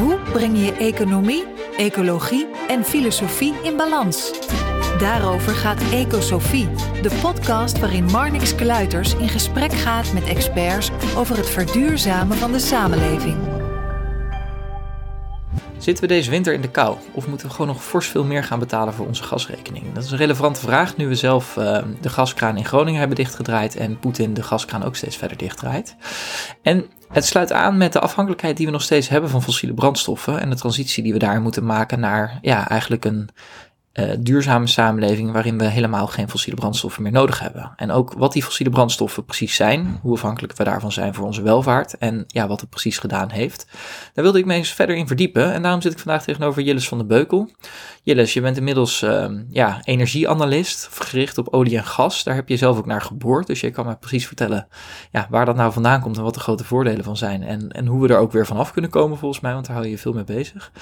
Hoe breng je economie, ecologie en filosofie in balans? Daarover gaat Ecosofie, de podcast waarin Marnix Kluiters in gesprek gaat met experts over het verduurzamen van de samenleving. Zitten we deze winter in de kou of moeten we gewoon nog fors veel meer gaan betalen voor onze gasrekening? Dat is een relevante vraag nu we zelf uh, de gaskraan in Groningen hebben dichtgedraaid en Poetin de gaskraan ook steeds verder dichtdraait. En het sluit aan met de afhankelijkheid die we nog steeds hebben van fossiele brandstoffen en de transitie die we daarin moeten maken naar ja, eigenlijk een uh, duurzame samenleving waarin we helemaal geen fossiele brandstoffen meer nodig hebben. En ook wat die fossiele brandstoffen precies zijn, hoe afhankelijk we daarvan zijn voor onze welvaart en ja, wat het precies gedaan heeft. Daar wilde ik me eens verder in verdiepen en daarom zit ik vandaag tegenover Jilles van de Beukel. Jilles, je bent inmiddels uh, ja, energieanalist, gericht op olie en gas. Daar heb je zelf ook naar geboord, dus je kan me precies vertellen ja, waar dat nou vandaan komt en wat de grote voordelen van zijn en, en hoe we er ook weer vanaf kunnen komen volgens mij, want daar hou je je veel mee bezig.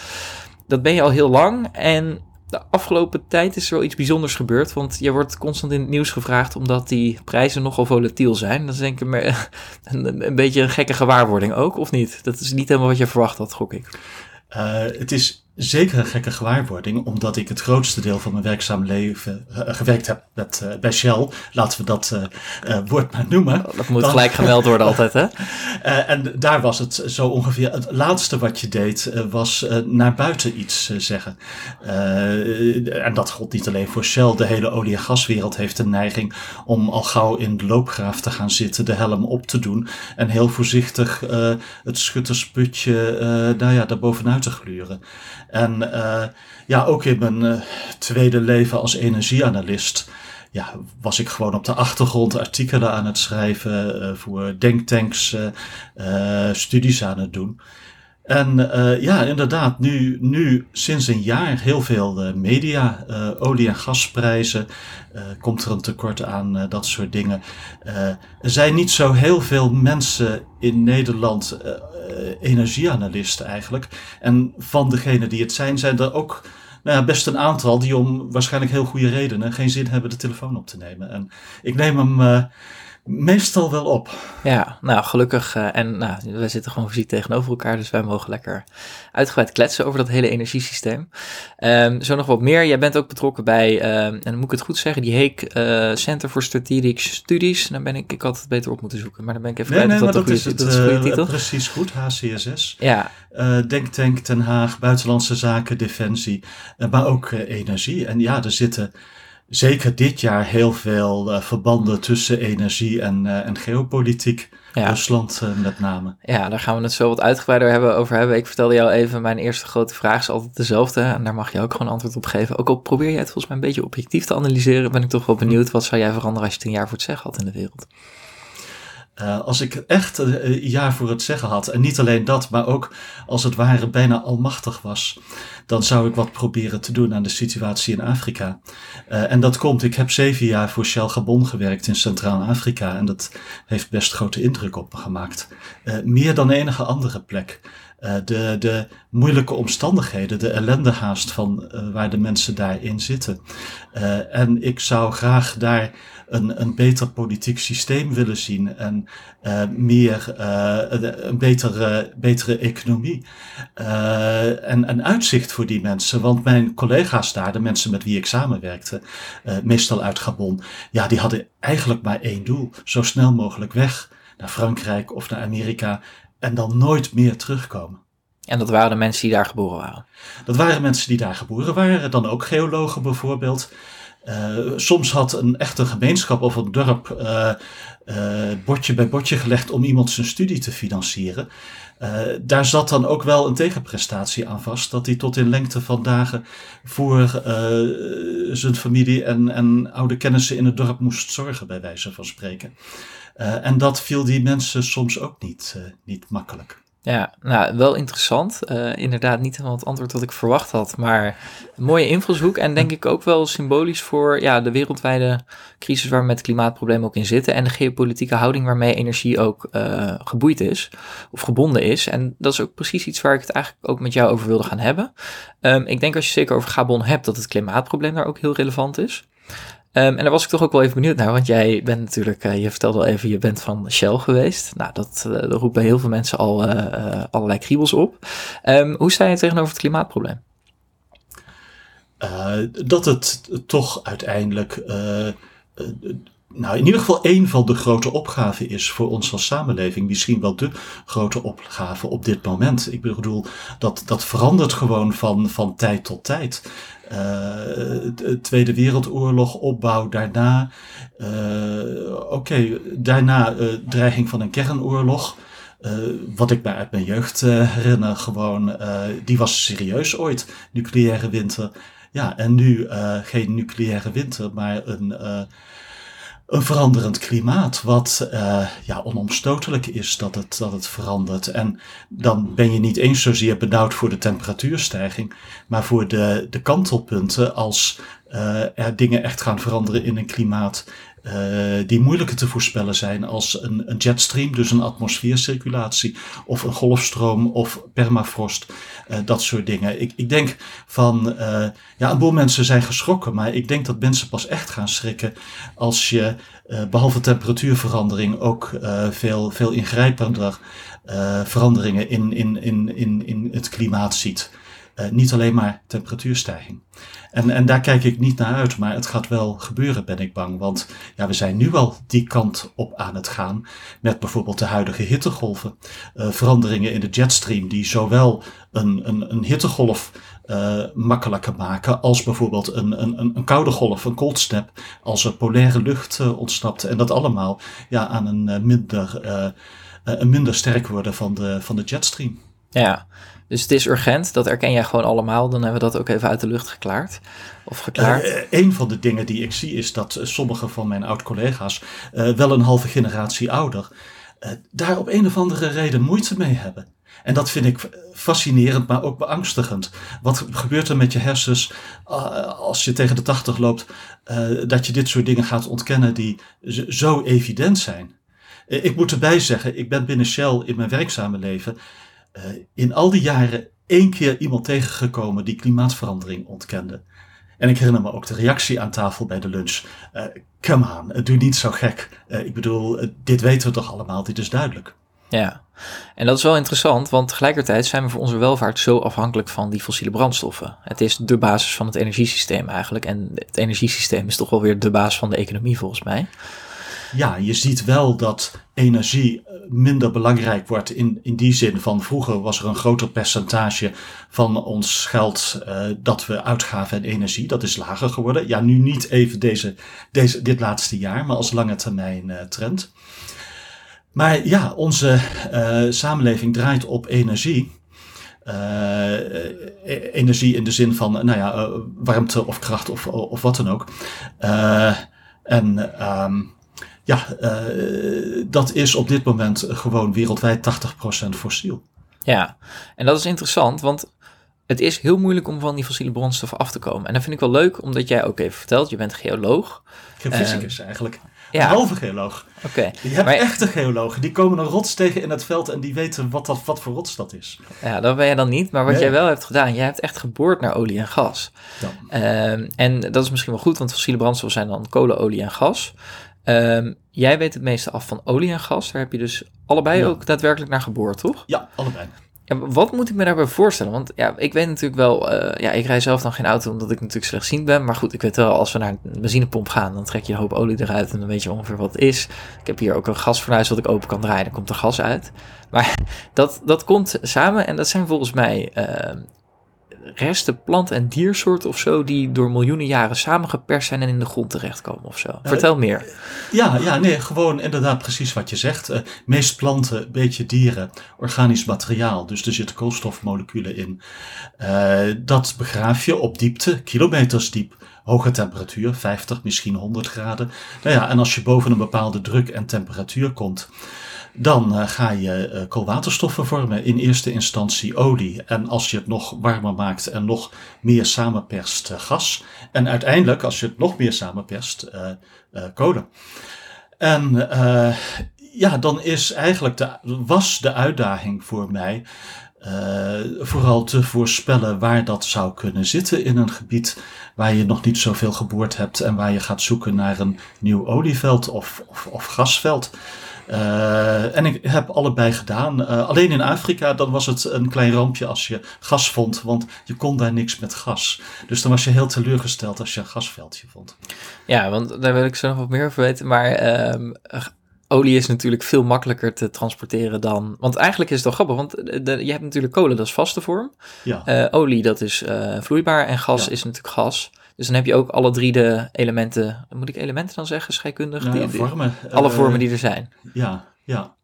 Dat ben je al heel lang en de afgelopen tijd is er wel iets bijzonders gebeurd. Want je wordt constant in het nieuws gevraagd omdat die prijzen nogal volatiel zijn. Dat is denk ik een, een, beetje een gekke gewaarwording ook, of niet? Dat is niet helemaal wat je verwacht had, gok ik. Uh, het is zeker een gekke gewaarwording, omdat ik het grootste deel van mijn werkzaam leven uh, gewerkt heb met, uh, bij Shell. Laten we dat uh, woord maar noemen. Dat moet Dan, gelijk gemeld worden altijd, hè? en daar was het zo ongeveer. Het laatste wat je deed was naar buiten iets zeggen. en dat gold niet alleen voor Shell. De hele olie- en gaswereld heeft een neiging om al gauw in de loopgraaf te gaan zitten, de helm op te doen en heel voorzichtig het schuttersputje nou ja, daarbovenuit te gluren. En uh, ja, ook in mijn uh, tweede leven als energieanalist ja, was ik gewoon op de achtergrond artikelen aan het schrijven, uh, voor denktanks, studies aan het doen. En uh, ja, inderdaad, nu, nu sinds een jaar heel veel uh, media, uh, olie- en gasprijzen, komt er een tekort aan, dat soort dingen. er zijn niet zo heel veel mensen in Nederland, energieanalisten eigenlijk. En van degenen die het zijn, zijn er ook nou ja, best een aantal die om waarschijnlijk heel goede redenen geen zin hebben de telefoon op te nemen. En ik neem hem meestal wel op. Ja, nou gelukkig. Uh, en nou, wij zitten gewoon fysiek tegenover elkaar, dus wij mogen lekker uitgebreid kletsen over dat hele energiesysteem. Um, zo nog wat meer. Jij bent ook betrokken bij, uh, en dan moet ik het goed zeggen, die Heek uh, Center for Strategic Studies. Dan ben ik, ik had het beter op moeten zoeken, maar dan ben ik even nee, nee, of dat, dat, goede, is het, dat is een goede titel. Precies goed, HCSS. Ja. Denktank Den Haag, Buitenlandse Zaken, Defensie, maar ook energie. En ja, er zitten zeker dit jaar heel veel uh, verbanden tussen energie en, uh, en geopolitiek. Ja. Rusland uh, met name. Ja, daar gaan we het zo wat uitgebreider hebben, over hebben. Ik vertelde jou even, mijn eerste grote vraag is altijd dezelfde. En daar mag je ook gewoon antwoord op geven. Ook al probeer jij het volgens mij een beetje objectief te analyseren, ben ik toch wel benieuwd. Wat zou jij veranderen als je het een jaar voor het zeggen had in de wereld? Uh, als ik echt een jaar voor het zeggen had, en niet alleen dat, maar ook als het ware bijna almachtig was, dan zou ik wat proberen te doen aan de situatie in Afrika. Uh, en dat komt, ik heb zeven jaar voor Shell Gabon gewerkt in Centraal-Afrika en dat heeft best grote indruk op me gemaakt. Meer dan enige andere plek. De, de moeilijke omstandigheden, de ellende haast van waar de mensen daarin zitten. En ik zou graag daar een, een beter politiek systeem willen zien en meer een, een betere, betere economie. en een uitzicht voor die mensen, want mijn collega's daar, de mensen met wie ik samenwerkte, meestal uit Gabon, ja, die hadden eigenlijk maar één doel: zo snel mogelijk weg naar Frankrijk of naar Amerika en dan nooit meer terugkomen. En dat waren de mensen die daar geboren waren? Dat waren mensen die daar geboren waren, dan ook geologen bijvoorbeeld. Uh, soms had een echte gemeenschap of een dorp uh, bordje bij bordje gelegd om iemand zijn studie te financieren. daar zat dan ook wel een tegenprestatie aan vast, dat hij tot in lengte van dagen voor zijn familie en, en oude kennissen in het dorp moest zorgen, bij wijze van spreken. en dat viel die mensen soms ook niet, niet makkelijk. Ja, nou, wel interessant. Uh, inderdaad, niet helemaal het antwoord dat ik verwacht had, maar een mooie invalshoek. En denk ik ook wel symbolisch voor ja, de wereldwijde crisis waar we met het klimaatprobleem ook in zitten. En de geopolitieke houding waarmee energie ook uh, geboeid is, of gebonden is. En dat is ook precies iets waar ik het eigenlijk ook met jou over wilde gaan hebben. Um, ik denk als je zeker over Gabon hebt, dat het klimaatprobleem daar ook heel relevant is. Um, en daar was ik toch ook wel even benieuwd naar, want jij bent natuurlijk, uh, je vertelde al even, je bent van Shell geweest. Nou, dat, uh, dat roept bij heel veel mensen al uh, allerlei kriebels op. Um, hoe sta je tegenover het klimaatprobleem? dat het toch uiteindelijk nou, in ieder geval één van de grote opgaven is voor ons als samenleving. Misschien wel de grote opgave op dit moment. Ik bedoel, dat, dat verandert gewoon van, van tijd tot tijd. De Tweede Wereldoorlog, opbouw daarna. Uh, Oké, daarna uh, dreiging van een kernoorlog. wat ik mij uit mijn jeugd herinner, gewoon, die was serieus ooit. Nucleaire winter. Ja, en nu geen nucleaire winter, maar een een veranderend klimaat, wat uh, ja, onomstotelijk is dat het, dat het verandert. En dan ben je niet eens zozeer benauwd voor de temperatuurstijging, maar voor de, de kantelpunten als uh, er dingen echt gaan veranderen in een klimaat uh, die moeilijker te voorspellen zijn als een, een jetstream, dus een atmosfeercirculatie, of een golfstroom of permafrost, uh, dat soort dingen. Ik, ik denk van, uh, ja, een boel mensen zijn geschrokken, maar ik denk dat mensen pas echt gaan schrikken als je behalve temperatuurverandering ook veel, veel ingrijpender veranderingen in, in, in, in, in het klimaat ziet. Niet alleen maar temperatuurstijging. En, en daar kijk ik niet naar uit, maar het gaat wel gebeuren, ben ik bang. Want ja, we zijn nu al die kant op aan het gaan met bijvoorbeeld de huidige hittegolven. Uh, veranderingen in de jetstream die zowel een, een, een hittegolf uh, makkelijker maken als bijvoorbeeld een, een, een koude golf, een cold snap, als er polaire lucht ontsnapt. En dat allemaal ja, aan een minder, een minder sterk worden van de, van de jetstream. Ja, dus het is urgent, dat erken jij gewoon allemaal. Dan hebben we dat ook even uit de lucht geklaard. Of geklaard. Uh, een van de dingen die ik zie is dat uh, sommige van mijn oud-collega's, uh, wel een halve generatie ouder, daar op een of andere reden moeite mee hebben. En dat vind ik fascinerend, maar ook beangstigend. Wat gebeurt er met je hersens als je tegen de tachtig loopt, dat je dit soort dingen gaat ontkennen die zo evident zijn? Ik moet erbij zeggen, ik ben binnen Shell in mijn werkzame leven in al die jaren één keer iemand tegengekomen die klimaatverandering ontkende. En ik herinner me ook de reactie aan tafel bij de lunch. Uh, come on, doe niet zo gek. Uh, ik bedoel, dit weten we toch allemaal, dit is duidelijk. Ja, en dat is wel interessant, want tegelijkertijd zijn we voor onze welvaart zo afhankelijk van die fossiele brandstoffen. Het is de basis van het energiesysteem eigenlijk. En het energiesysteem is toch wel weer de basis van de economie volgens mij. Ja, je ziet wel dat energie eh, minder belangrijk wordt in, in die zin van vroeger was er een groter percentage van ons geld uh, dat we uitgaven aan energie. Dat is lager geworden. Ja, nu niet even deze, deze, dit laatste jaar, maar als lange termijn uh, trend. Maar ja, onze uh, samenleving draait op energie. Energie in de zin van, nou ja, warmte of kracht of, of wat dan ook. en um, ja, uh, dat is op dit moment gewoon wereldwijd 80% fossiel. Ja, en dat is interessant, want het is heel moeilijk om van die fossiele brandstoffen af te komen. En dat vind ik wel leuk, omdat jij ook even vertelt, je bent geoloog. Ik ben fysicus uh, eigenlijk. Ja. Halve geoloog. Oké. Okay. Je hebt maar... echte geologen, die komen een rots tegen in het veld en die weten wat, dat, wat voor rots dat is. Ja, dat ben jij dan niet. Maar wat nee. jij wel hebt gedaan, jij hebt echt geboord naar olie en gas. Ja. Uh, en dat is misschien wel goed, want fossiele brandstoffen zijn dan kolen, olie en gas. Um, jij weet het meeste af van olie en gas. Daar heb je dus allebei ja. ook daadwerkelijk naar geboord, toch? Ja, allebei. Ja, wat moet ik me daarbij voorstellen? Want ja, ik weet natuurlijk wel, uh, ja, ik rij zelf dan geen auto omdat ik natuurlijk slechtziend ben. Maar goed, ik weet wel, als we naar een benzinepomp gaan, dan trek je een hoop olie eruit en dan weet je ongeveer wat het is. Ik heb hier ook een gasfornuis wat ik open kan draaien, dan komt er gas uit. Maar dat, dat komt samen en dat zijn volgens mij uh, resten plant- en diersoorten of zo die door miljoenen jaren samengeperst zijn en in de grond terechtkomen of zo. Vertel uh, meer. Ja, ja, nee, gewoon inderdaad precies wat je zegt. Uh, meest planten, beetje dieren, organisch materiaal, dus er zitten koolstofmoleculen in. Uh, dat begraaf je op diepte, kilometers diep. Hoge temperatuur, 50, misschien 100 graden. Nou ja, en als je boven een bepaalde druk en temperatuur komt, Dan uh, ga je uh, koolwaterstoffen vormen, in eerste instantie olie. En als je het nog warmer maakt en nog meer samenperst, uh, gas. En uiteindelijk, als je het nog meer samenperst, kolen. En ja, dan is eigenlijk de, was de uitdaging voor mij vooral te voorspellen waar dat zou kunnen zitten in een gebied waar je nog niet zoveel geboord hebt en waar je gaat zoeken naar een nieuw olieveld of, of, of gasveld. Uh, en ik heb allebei gedaan. Uh, alleen in Afrika, dan was het een klein rampje als je gas vond, want je kon daar niks met gas. Dus dan was je heel teleurgesteld als je een gasveldje vond. Ja, want daar wil ik zo nog wat meer over weten. Maar uh, olie is natuurlijk veel makkelijker te transporteren dan. Want eigenlijk is het toch grappig, want de, je hebt natuurlijk kolen, dat is vaste vorm. Ja. olie, dat is vloeibaar. En gas is natuurlijk gas. Dus dan heb je ook alle drie de elementen, moet ik elementen dan zeggen, scheikundig? Nou, die, vormen. alle vormen die er zijn. Ja, ja.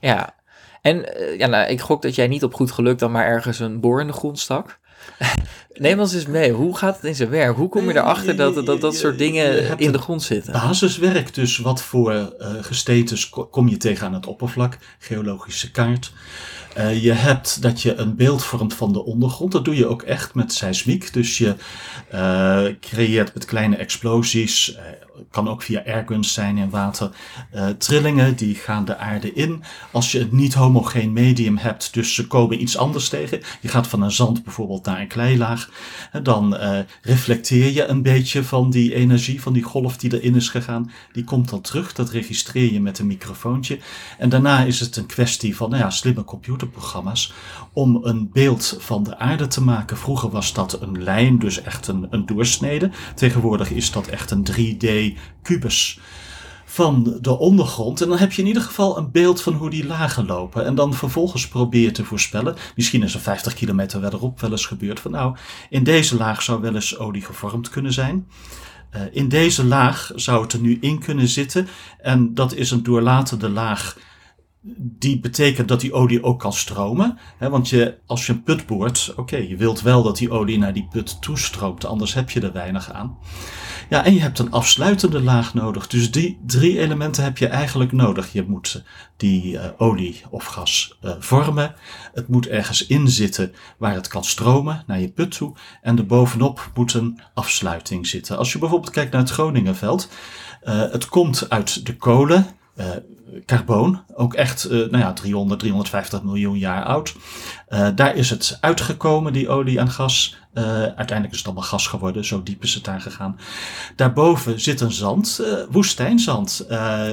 Ja, en uh, ja, nou, ik gok dat jij niet op goed geluk dan maar ergens een boor in de grond stak. Neem ons eens mee, hoe gaat het in zijn werk? Hoe kom je erachter dat dat, dat soort dingen in de grond zitten? Basiswerk, dus wat voor uh, gesteentes kom je tegen aan het oppervlak? Geologische kaart. Uh, je hebt dat je een beeld vormt van de ondergrond. Dat doe je ook echt met seismiek. Dus je uh, creëert met kleine explosies, uh, kan ook via airguns zijn in water, trillingen die gaan de aarde in. Als je een niet homogeen medium hebt, dus ze komen iets anders tegen. Je gaat van een zand bijvoorbeeld naar een kleilaag. dan reflecteer je een beetje van die energie, van die golf die erin is gegaan. Die komt dan terug. Dat registreer je met een microfoontje. En daarna is het een kwestie van nou ja, slimme computer computerprogramma's om een beeld van de aarde te maken. Vroeger was dat een lijn, dus echt een, een doorsnede. Tegenwoordig is dat echt een 3D-kubus van de ondergrond. En dan heb je in ieder geval een beeld van hoe die lagen lopen. En dan vervolgens probeer je te voorspellen. Misschien is er 50 kilometer verderop wel eens gebeurd. Van nou, in deze laag zou wel eens olie gevormd kunnen zijn. Uh, in deze laag zou het er nu in kunnen zitten. En dat is een doorlatende laag die betekent dat die olie ook kan stromen. Hè, want je, als je een put boort, oké, je wilt wel dat die olie naar die put toestroomt, anders heb je er weinig aan. Ja, en je hebt een afsluitende laag nodig. Dus die drie elementen heb je eigenlijk nodig. Je moet die uh, olie of gas uh, vormen. Het moet ergens in zitten waar het kan stromen naar je put toe. En erbovenop moet een afsluiting zitten. Als je bijvoorbeeld kijkt naar het Groningenveld. Uh, het komt uit de kolen carboon, ook echt uh, nou ja, 300, 350 miljoen jaar oud. Uh, daar is het uitgekomen, die olie en gas. uiteindelijk is het allemaal gas geworden, zo diep is het daar gegaan. Daarboven zit een zand, woestijnzand,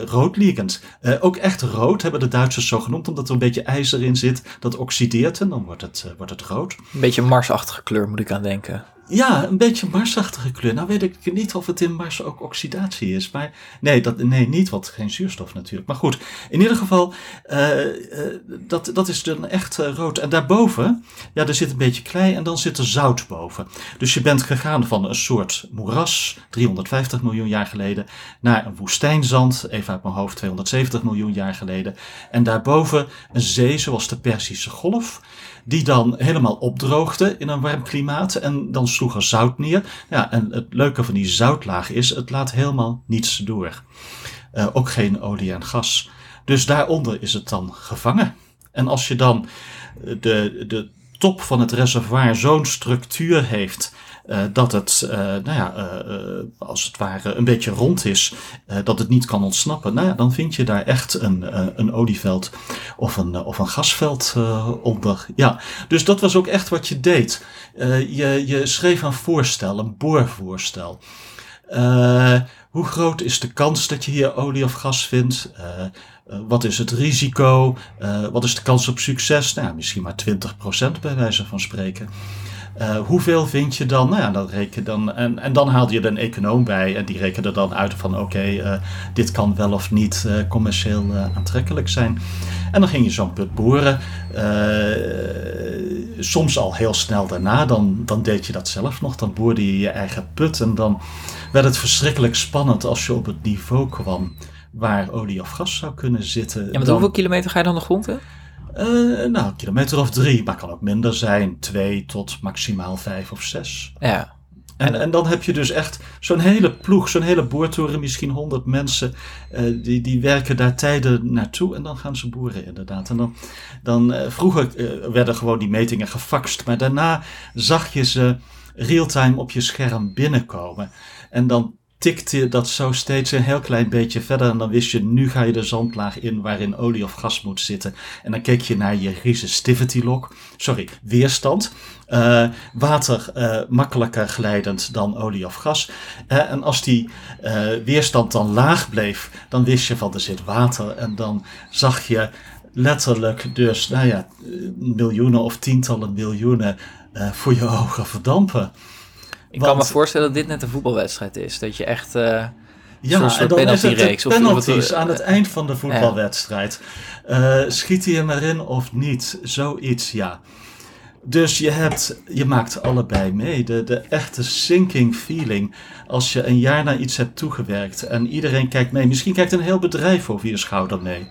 roodliegend. ook echt rood, hebben de Duitsers zo genoemd, omdat er een beetje ijzer in zit. Dat oxideert en dan wordt het, wordt het rood. Een beetje marsachtige kleur moet ik aan denken. Ja, een beetje marsachtige kleur. Nou weet ik niet of het in Mars ook oxidatie is. Maar nee, dat, nee niet, want geen zuurstof natuurlijk. Maar goed, in ieder geval, uh, uh, dat, dat is dan echt uh, rood. En daarboven, ja, er zit een beetje klei en dan zit er zout boven. Dus je bent gegaan van een soort moeras, 350 miljoen jaar geleden, naar een woestijnzand, even uit mijn hoofd, 270 miljoen jaar geleden. En daarboven een zee zoals de Perzische Golf die dan helemaal opdroogde in een warm klimaat en dan sloeg er zout neer. Ja, en het leuke van die zoutlaag is, het laat helemaal niets door. Uh, ook geen olie en gas. Dus daaronder is het dan gevangen. En als je dan de, de top van het reservoir zo'n structuur heeft uh, dat het, nou ja, als het ware een beetje rond is, dat het niet kan ontsnappen. Nou ja, dan vind je daar echt een, een olieveld of een, of een gasveld onder. Ja, dus dat was ook echt wat je deed. je, je schreef een voorstel, een boorvoorstel. Hoe groot is de kans dat je hier olie of gas vindt? wat is het risico? wat is de kans op succes? Nou, misschien maar 20% bij wijze van spreken. Hoeveel vind je dan? Nou ja, dat reken dan. En, en dan haalde je een econoom bij en die rekende dan uit van oké, dit kan wel of niet commercieel aantrekkelijk zijn. En dan ging je zo'n put boren. soms al heel snel daarna, dan, dan deed je dat zelf nog. Dan boorde je je eigen put en dan werd het verschrikkelijk spannend als je op het niveau kwam waar olie of gas zou kunnen zitten. Ja, maar hoeveel kilometer ga je dan de grond in? Uh, nou, een kilometer of drie, maar kan ook minder zijn. Twee tot maximaal vijf of zes. Ja. En, en dan heb je dus echt zo'n hele ploeg, zo'n hele boortoren, misschien honderd mensen, eh, die, die werken daar tijden naartoe en dan gaan ze boeren inderdaad. En dan, dan eh, vroeger werden gewoon die metingen gefaxt, maar daarna zag je ze real-time op je scherm binnenkomen. En dan tikte dat zo steeds een heel klein beetje verder. En dan wist je, nu ga je de zandlaag in waarin olie of gas moet zitten. En dan keek je naar je resistivity lock. Sorry, weerstand. Uh, water uh, makkelijker glijdend dan olie of gas. Uh, en als die weerstand dan laag bleef, dan wist je van er zit water. En dan zag je letterlijk dus, nou ja, miljoenen of tientallen miljoenen voor je ogen verdampen. Ik kan me voorstellen dat dit net een voetbalwedstrijd is. Dat je echt. Uh, ja, en dan is het penalties aan het eind van de voetbalwedstrijd. Uh, schiet hij hem erin of niet? Zoiets, ja. Dus je, hebt, je maakt allebei mee. De, de echte sinking feeling. Als je een jaar naar iets hebt toegewerkt en iedereen kijkt mee. Misschien kijkt een heel bedrijf over je schouder mee.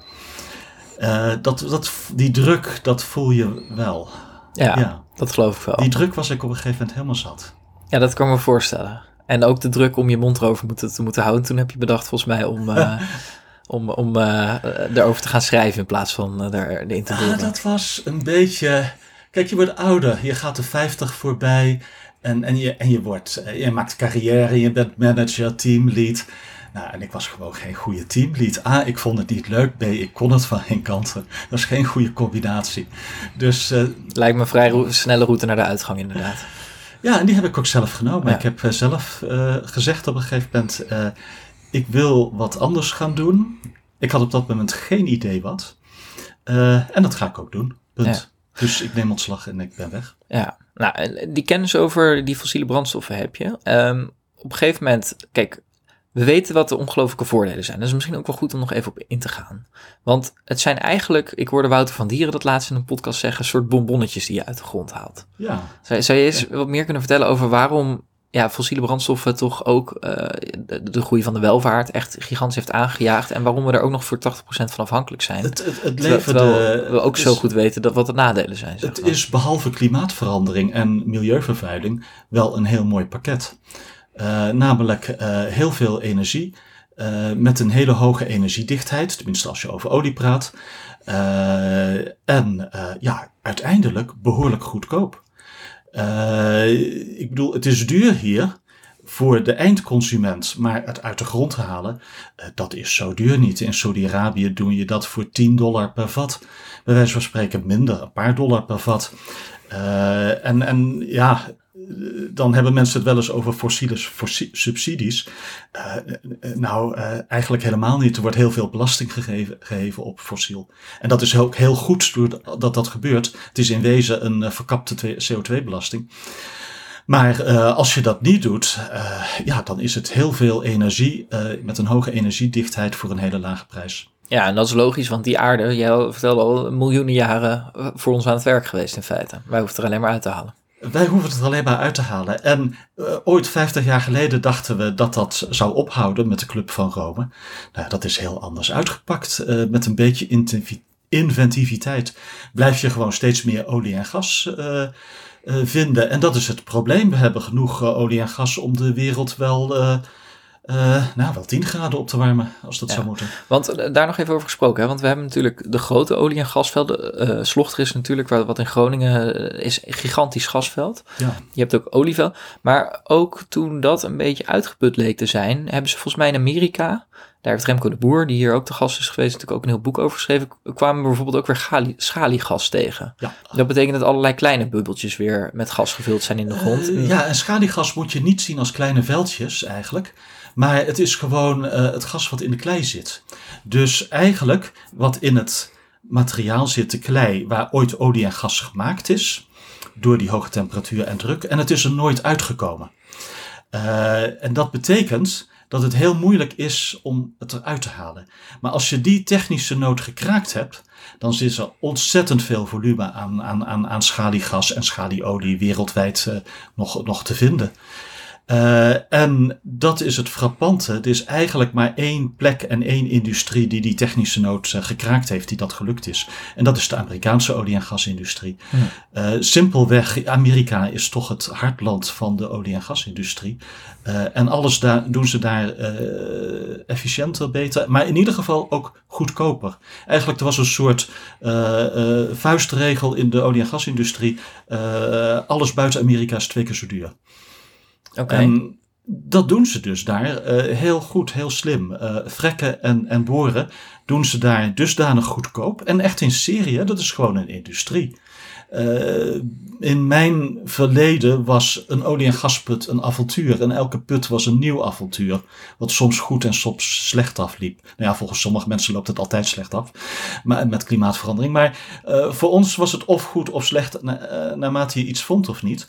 Uh, dat, dat, die druk, dat voel je wel. Ja, ja, dat geloof ik wel. Die druk was ik op een gegeven moment helemaal zat. Ja, dat kan ik me voorstellen. En ook de druk om je mond erover moeten, te moeten houden. Toen heb je bedacht volgens mij om, uh, om, om uh, erover te gaan schrijven in plaats van uh, er erin te doen. Ah, dat was een beetje... Kijk, je wordt ouder. Je gaat de 50 voorbij. En, en, je, en je, wordt, je maakt carrière. Je bent manager, teamlead. Nou, en ik was gewoon geen goede teamlead. A, ik vond het niet leuk. B, ik kon het van geen kanten. Dat is geen goede combinatie. Dus... Lijkt me een vrij snelle route naar de uitgang inderdaad. Ja, en die heb ik ook zelf genomen. Ik heb eh, zelf uh, gezegd op een gegeven moment: uh, ik wil wat anders gaan doen. Ik had op dat moment geen idee wat. en dat ga ik ook doen. Punt. Dus ik neem ontslag en ik ben weg. Ja, nou, die kennis over die fossiele brandstoffen heb je. Um, op een gegeven moment, kijk, we weten wat de ongelooflijke voordelen zijn. Dat is misschien ook wel goed om nog even op in te gaan. Want het zijn eigenlijk, ik hoorde Wouter van Dieren dat laatst in een podcast zeggen, soort bonbonnetjes die je uit de grond haalt. Ja. Zou, zou je eens wat meer kunnen vertellen over waarom ja, fossiele brandstoffen toch ook uh, de, de, groei van de welvaart echt gigantisch heeft aangejaagd. En waarom we er ook nog voor 80% van afhankelijk zijn. Het, het, het leverde, we ook zo goed weten dat wat de nadelen zijn. Het is behalve klimaatverandering en milieuvervuiling wel een heel mooi pakket. Uh, namelijk uh, heel veel energie uh, met een hele hoge energiedichtheid, tenminste als je over olie praat. en ja, uiteindelijk behoorlijk goedkoop. ik bedoel, het is duur hier voor de eindconsument, maar het uit de grond halen, dat is zo duur niet. In Saudi-Arabië doe je dat voor 10 dollar per vat. Bij wijze van spreken minder, een paar dollar per vat. en, en ja, dan hebben mensen het wel eens over fossiele subsidies. Uh, nou, uh, eigenlijk helemaal niet. Er wordt heel veel belasting gegeven, op fossiel. En dat is ook heel goed dat dat gebeurt. Het is in wezen een verkapte CO2-belasting. Maar als je dat niet doet, ja, dan is het heel veel energie met een hoge energiedichtheid voor een hele lage prijs. Ja, en dat is logisch, want die aarde, jij vertelde al, miljoenen jaren voor ons aan het werk geweest in feite. Wij hoeven er alleen maar uit te halen. Wij hoeven het alleen maar uit te halen. En uh, ooit, 50 jaar geleden, dachten we dat dat zou ophouden met de Club van Rome. Nou, dat is heel anders uitgepakt. Uh, met een beetje inventiviteit blijf je gewoon steeds meer olie en gas uh, vinden. En dat is het probleem. We hebben genoeg olie en gas om de wereld wel uh, nou, wel 10 graden op te warmen, als dat zou moeten. Want uh, daar nog even over gesproken, hè? want we hebben natuurlijk de grote olie- en gasvelden. Uh, Slochter is natuurlijk, wat in Groningen is, een gigantisch gasveld. Ja. Je hebt ook olieveld. Maar ook toen dat een beetje uitgeput leek te zijn, hebben ze volgens mij in Amerika, daar heeft Remco de Boer, die hier ook te gast is geweest, natuurlijk ook een heel boek over geschreven, kwamen bijvoorbeeld ook weer schaliegas tegen. Ja. Dat betekent dat allerlei kleine bubbeltjes weer met gas gevuld zijn in de grond. ja, en schaliegas moet je niet zien als kleine veldjes eigenlijk. Maar het is gewoon uh, het gas wat in de klei zit. Dus eigenlijk wat in het materiaal zit, de klei, waar ooit olie en gas gemaakt is, door die hoge temperatuur en druk, en het is er nooit uitgekomen. Uh, en dat betekent dat het heel moeilijk is om het eruit te halen. Maar als je die technische nood gekraakt hebt, dan is er ontzettend veel volume aan, aan, aan, aan schaliegas en schalieolie wereldwijd uh, nog, nog te vinden. Uh, en dat is het frappante. Er is eigenlijk maar één plek en één industrie die die technische nood uh, gekraakt heeft, die dat gelukt is. En dat is de Amerikaanse olie- en gasindustrie. Ja. Uh, simpelweg, Amerika is toch het hartland van de olie- en gasindustrie. en alles daar, doen ze daar efficiënter, beter, maar in ieder geval ook goedkoper. Eigenlijk, er was een soort vuistregel in de olie- en gasindustrie. alles buiten Amerika is twee keer zo duur. En dat doen ze dus daar uh, heel goed, heel slim. Uh, frekken en, en boren doen ze daar dusdanig goedkoop. En echt in serie, dat is gewoon een industrie. Uh, in mijn verleden was een olie- en gasput een avontuur. En elke put was een nieuw avontuur. Wat soms goed en soms slecht afliep. Nou ja, volgens sommige mensen loopt het altijd slecht af. Maar, met klimaatverandering. Maar voor ons was het of goed of slecht na, naarmate je iets vond of niet.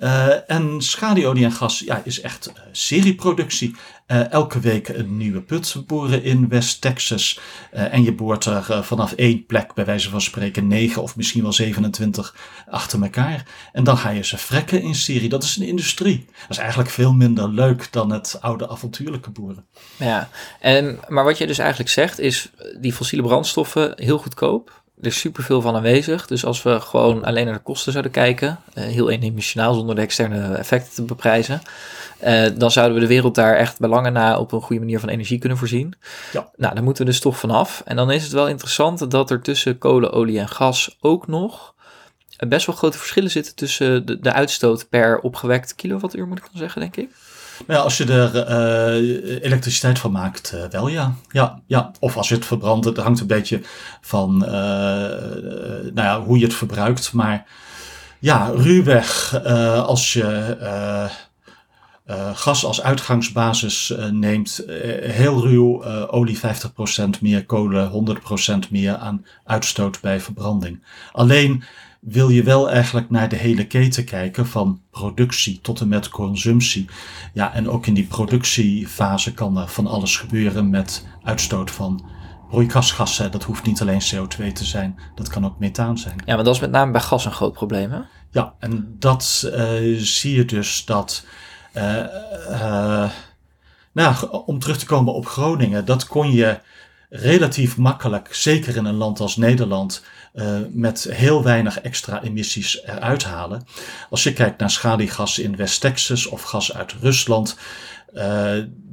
Uh, en schaduwolie en gas ja, is echt uh, serieproductie. Uh, elke week een nieuwe put boren in West Texas. en je boort er vanaf één plek, bij wijze van spreken, 9 of misschien wel 27 achter elkaar. En dan ga je ze frekken in serie. Dat is een industrie. Dat is eigenlijk veel minder leuk dan het oude avontuurlijke boeren. Ja, en, maar wat je dus eigenlijk zegt is die fossiele brandstoffen heel goedkoop er is superveel van aanwezig. Dus als we gewoon alleen naar de kosten zouden kijken, uh, heel eendimensionaal zonder de externe effecten te beprijzen, uh, dan zouden we de wereld daar echt belangen na op een goede manier van energie kunnen voorzien. Ja. Nou, daar moeten we dus toch vanaf. En dan is het wel interessant dat er tussen kolen, olie en gas ook nog best wel grote verschillen zitten tussen de, de uitstoot per opgewekt kilowattuur, moet ik dan zeggen, denk ik. Nou als je er uh, elektriciteit van maakt, uh, wel ja. ja. Ja, Of als je het verbrandt, het hangt een beetje van nou ja, hoe je het verbruikt. Maar ja, ruwweg, als je gas als uitgangsbasis neemt, heel ruw, olie 50% meer, kolen 100% meer aan uitstoot bij verbranding. Alleen wil je wel eigenlijk naar de hele keten kijken, van productie tot en met consumptie. Ja, en ook in die productiefase kan er van alles gebeuren met uitstoot van broeikasgassen. Dat hoeft niet alleen CO2 te zijn, dat kan ook methaan zijn. Ja, maar dat is met name bij gas een groot probleem, hè? Ja, en dat uh, zie je dus dat. Uh, uh, nou, om terug te komen op Groningen, dat kon je relatief makkelijk, zeker in een land als Nederland, uh, met heel weinig extra emissies eruit halen. Als je kijkt naar schaliegas in West-Texas of gas uit Rusland, uh,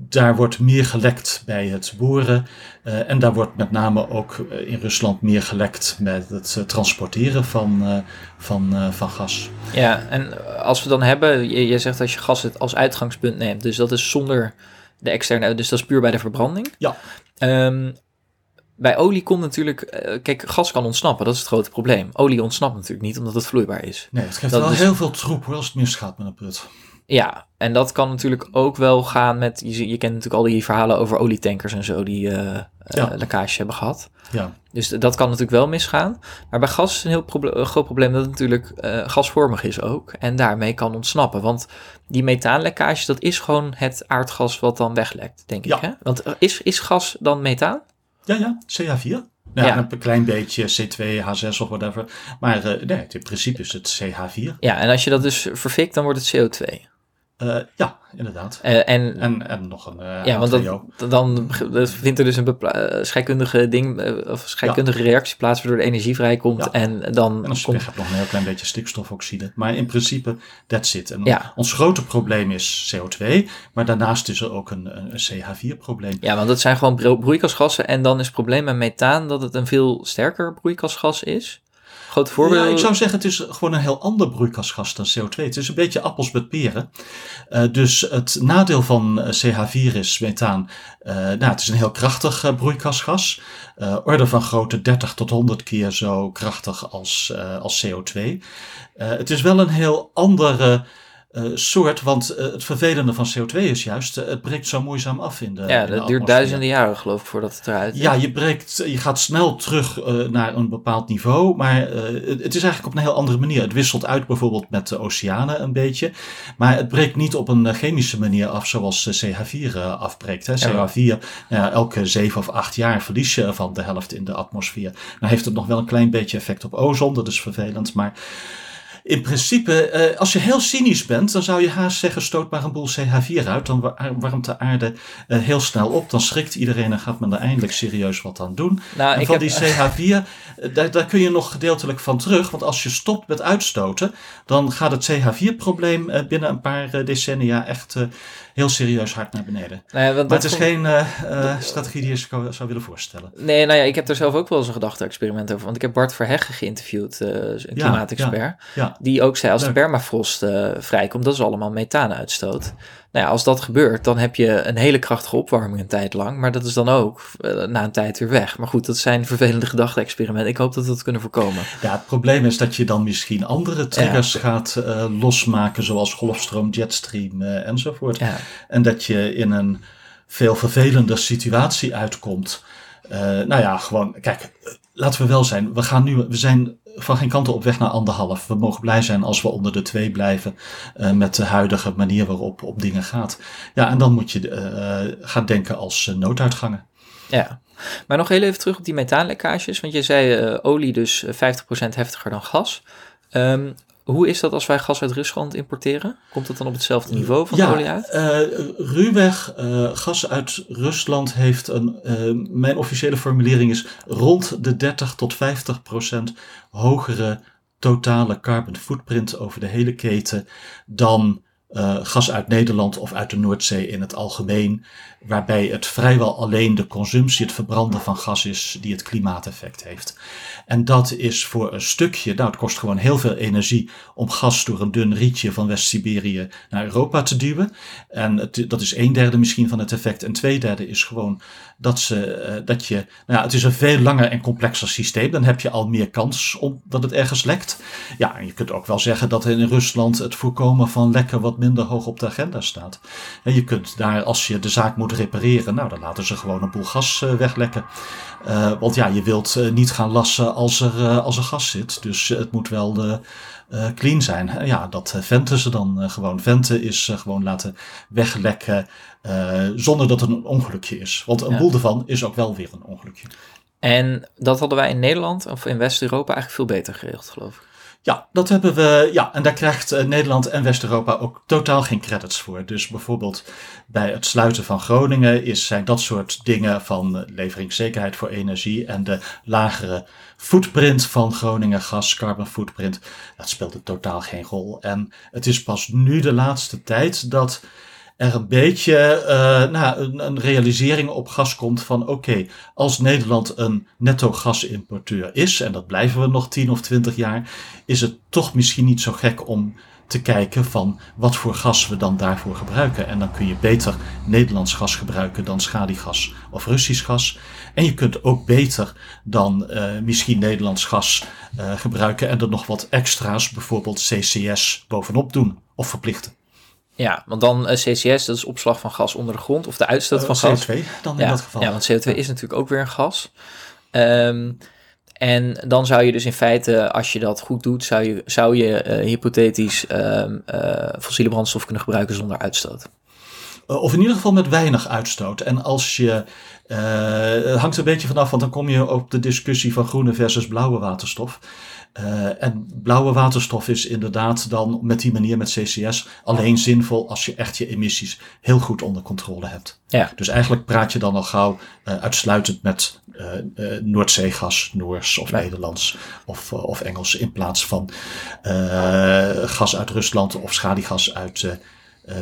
daar wordt meer gelekt bij het boren. Uh, en daar wordt met name ook in Rusland meer gelekt met het transporteren van, van, van gas. Ja, en als we dan hebben, je, je zegt dat je gas als uitgangspunt neemt, dus dat is zonder de externe, dus dat is puur bij de verbranding. Ja. Um, bij olie komt natuurlijk, uh, kijk, gas kan ontsnappen, dat is het grote probleem. Olie ontsnapt natuurlijk niet, omdat het vloeibaar is. Nee, het geeft dat wel heel veel troep hoor, als het misgaat met een put. Ja, en dat kan natuurlijk ook wel gaan met, je, je kent natuurlijk al die verhalen over olietankers en zo, die eh eh, Ja. lekkage hebben gehad. Ja, Dus dat kan natuurlijk wel misgaan. Maar bij gas is een heel proble- groot probleem dat het natuurlijk eh, gasvormig is ook. En daarmee kan ontsnappen. Want die methaanlekkage, dat is gewoon het aardgas wat dan weglekt, denk ik. Ja. Hè? Want eh, is, is gas dan methaan? Ja, ja CH4. Nou, Ja. Een klein beetje C2, H6 of whatever. Maar eh, nee, in principe is het CH4. Ja, en als je dat dus verfikt, dan wordt het CO2. Eh, ja, inderdaad. Eh, en En, en nog een eh ja, want H2O. dat, dan dat vindt er dus een scheikundige ding, of scheikundige reactie plaats, waardoor de energie vrijkomt. Ja. En dan En komt hebt nog een heel klein beetje stikstofoxide. Maar in principe, that's it. En Ja. ons grote probleem is CO2. Maar daarnaast is er ook een, een CH4-probleem. Ja, want dat zijn gewoon bro- broeikasgassen. En dan is het probleem met methaan dat het een veel sterker broeikasgas is. Ja, ik zou zeggen, het is gewoon een heel ander broeikasgas dan CO2. Het is een beetje appels met peren. Eh, dus het nadeel van eh, CH4 is methaan. eh, nou, het is een heel krachtig broeikasgas. Eh, orde van grootte 30 tot 100 keer zo krachtig als, als CO2. Eh, het is wel een heel andere soort, want eh, het vervelende van CO2 is juist, eh, het breekt zo moeizaam af in de ja, de dat duurt duizenden jaren geloof ik voordat het eruit is. Ja, je, breekt, je gaat snel terug eh, naar een bepaald niveau, maar eh, het, is eigenlijk op een heel andere manier. Het wisselt uit bijvoorbeeld met de oceanen een beetje, maar het breekt niet op een eh, chemische manier af zoals eh, CH4 eh, afbreekt. Hè. Ja, maar- CH4, nou ja, elke zeven of acht jaar verlies je ervan de helft in de atmosfeer. Nou heeft het nog wel een klein beetje effect op ozon, dat is vervelend, maar in principe, eh, als je heel cynisch bent, dan zou je haast zeggen: stoot maar een boel CH4 uit. Dan warmt de aarde eh, heel snel op. Dan schrikt iedereen en gaat men er eindelijk serieus wat aan doen. Nou, en van die CH4, eh, daar, daar kun je nog gedeeltelijk van terug. Want als je stopt met uitstoten, dan gaat het CH4-probleem binnen een paar decennia echt heel serieus hard naar beneden. Nou maar het is geen uh, strategie die je zou willen voorstellen. Nee, nou ja, ik heb er zelf ook wel eens een gedachte-experiment over. Want ik heb Bart Verheggen geïnterviewd, uh, een klimaatexpert. Ja, Die ook zei, als de permafrost vrijkomt, dat is allemaal methaanuitstoot. Nou ja, als dat gebeurt, dan heb je een hele krachtige opwarming een tijd lang. Maar dat is dan ook na een tijd weer weg. Maar goed, dat zijn vervelende gedachte-experimenten. Ik hoop dat we dat kunnen voorkomen. Ja, het probleem is dat je dan misschien andere triggers gaat losmaken, zoals golfstroom, jetstream enzovoort. Ja. En dat je in een veel vervelender situatie uitkomt. Nou ja, gewoon, kijk, laten we wel zijn. We, gaan nu, we zijn van geen kanten op weg naar anderhalf. We mogen blij zijn als we onder de twee blijven uh, met de huidige manier waarop op dingen gaat. Ja, en dan moet je uh, gaan denken als nooduitgangen. Ja, maar nog heel even terug op die methaanlekkages. Want je zei olie dus 50% heftiger dan gas. Um, hoe is dat als wij gas uit Rusland importeren? Komt dat dan op hetzelfde niveau van olie uit? Uh, ruwweg, uh, gas uit Rusland heeft een, uh, mijn officiële formulering is rond de 30 tot 50 procent hogere totale carbon footprint over de hele keten dan uh, gas uit Nederland of uit de Noordzee in het algemeen, waarbij het vrijwel alleen de consumptie, het verbranden van gas is die het klimaateffect heeft. En dat is voor een stukje, nou het kost gewoon heel veel energie om gas door een dun rietje van West-Siberië naar Europa te duwen. En dat is een derde misschien van het effect. En twee derde is gewoon dat, ze, uh, dat je, nou ja, het is een veel langer en complexer systeem. Dan heb je al meer kans om dat het ergens lekt. Ja, en je kunt ook wel zeggen dat in Rusland het voorkomen van lekken wat minder hoog op de agenda staat. En je kunt daar, als je de zaak moet repareren, nou dan laten ze gewoon een boel gas uh, weglekken. Uh, want ja, je wilt uh, niet gaan lassen als er, als er gas zit. Dus het moet wel clean zijn. ja, dat venten ze dan gewoon. Venten is gewoon laten weglekken zonder dat het een ongelukje is. Want een boel ervan is ook wel weer een ongelukje. En dat hadden wij in Nederland of in West-Europa eigenlijk veel beter geregeld, geloof ik. Ja, dat hebben we. Ja, en daar krijgt uh, Nederland en West-Europa ook totaal geen credits voor. Dus bijvoorbeeld bij het sluiten van Groningen is, zijn dat soort dingen van leveringszekerheid voor energie en de lagere footprint van Groningen gas, carbon footprint, dat speelde totaal geen rol. En het is pas nu de laatste tijd dat er een beetje uh, nou, een, realisering op gas komt van oké, als Nederland een netto gasimporteur is, en dat blijven we nog 10 of 20 jaar, is het toch misschien niet zo gek om te kijken van wat voor gas we dan daarvoor gebruiken. En dan kun je beter Nederlands gas gebruiken dan schaliegas of Russisch gas. En je kunt ook beter dan uh, misschien Nederlands gas uh, gebruiken en er nog wat extra's, bijvoorbeeld CCS, bovenop doen of verplichten. Ja, want dan eh, CCS, dat is opslag van gas onder de grond, of de uitstoot uh, van CO2 gas. CO2 dan in dat geval. Ja, want CO2 is natuurlijk ook weer een gas. Um, en dan zou je dus in feite, als je dat goed doet, zou je, zou je uh, hypothetisch um, fossiele brandstof kunnen gebruiken zonder uitstoot. Of in ieder geval met weinig uitstoot. En als je. het hangt een beetje vanaf, want dan kom je op de discussie van groene versus blauwe waterstof. Uh, en blauwe waterstof is inderdaad dan met die manier met CCS alleen zinvol als je echt je emissies heel goed onder controle hebt. Ja. Dus eigenlijk praat je dan al gauw uh, uitsluitend met uh, Noordzeegas, Noors of Nederlands of, of Engels in plaats van gas uit Rusland of schaliegas uit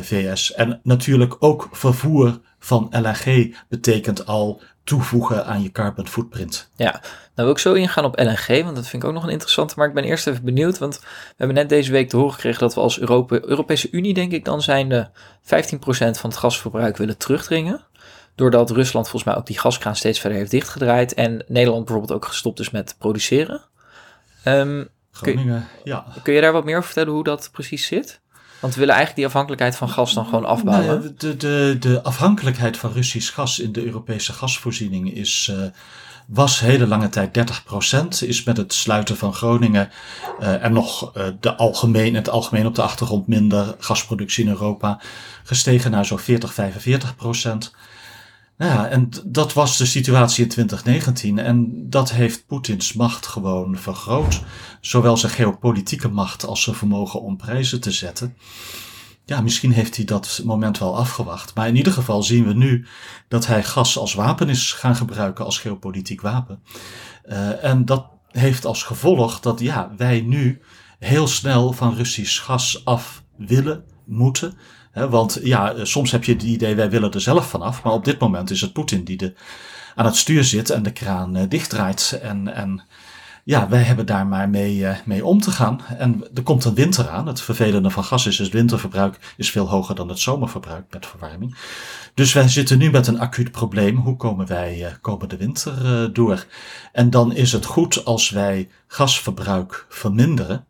VS. En natuurlijk ook vervoer van LNG betekent al toevoegen aan je carbon footprint. Ja, nou wil ik zo ingaan op LNG, want dat vind ik ook nog een interessante. Maar ik ben eerst even benieuwd, want we hebben net deze week te horen gekregen dat we als Europa, Europese Unie, denk ik, dan zijn de 15% van het gasverbruik willen terugdringen. Doordat Rusland volgens mij ook die gaskraan steeds verder heeft dichtgedraaid en Nederland bijvoorbeeld ook gestopt is met produceren. Um, Groningen, kun, ja. Kun je daar wat meer over vertellen hoe dat precies zit? Want we willen eigenlijk die afhankelijkheid van gas dan gewoon afbouwen. Nou de, de, de afhankelijkheid van Russisch gas in de Europese gasvoorziening is, uh, was hele lange tijd 30%. Is met het sluiten van Groningen uh, en nog uh, de algemeen, het algemeen op de achtergrond minder gasproductie in Europa gestegen naar zo'n 40, 45%. Nou ja, en dat was de situatie in 2019 en dat heeft Poetins macht gewoon vergroot. Zowel zijn geopolitieke macht als zijn vermogen om prijzen te zetten. Ja, misschien heeft hij dat moment wel afgewacht. Maar in ieder geval zien we nu dat hij gas als wapen is gaan gebruiken, als geopolitiek wapen. Uh, en dat heeft als gevolg dat ja, wij nu heel snel van Russisch gas af willen, moeten. Want ja, soms heb je het idee, wij willen er zelf vanaf. Maar op dit moment is het Poetin die de, aan het stuur zit en de kraan uh, dichtdraait. En, en ja, wij hebben daar maar mee, uh, mee om te gaan. En er komt een winter aan. Het vervelende van gas is, het winterverbruik is veel hoger dan het zomerverbruik met verwarming. Dus wij zitten nu met een acuut probleem. Hoe komen wij uh, komende winter door? En dan is het goed als wij gasverbruik verminderen.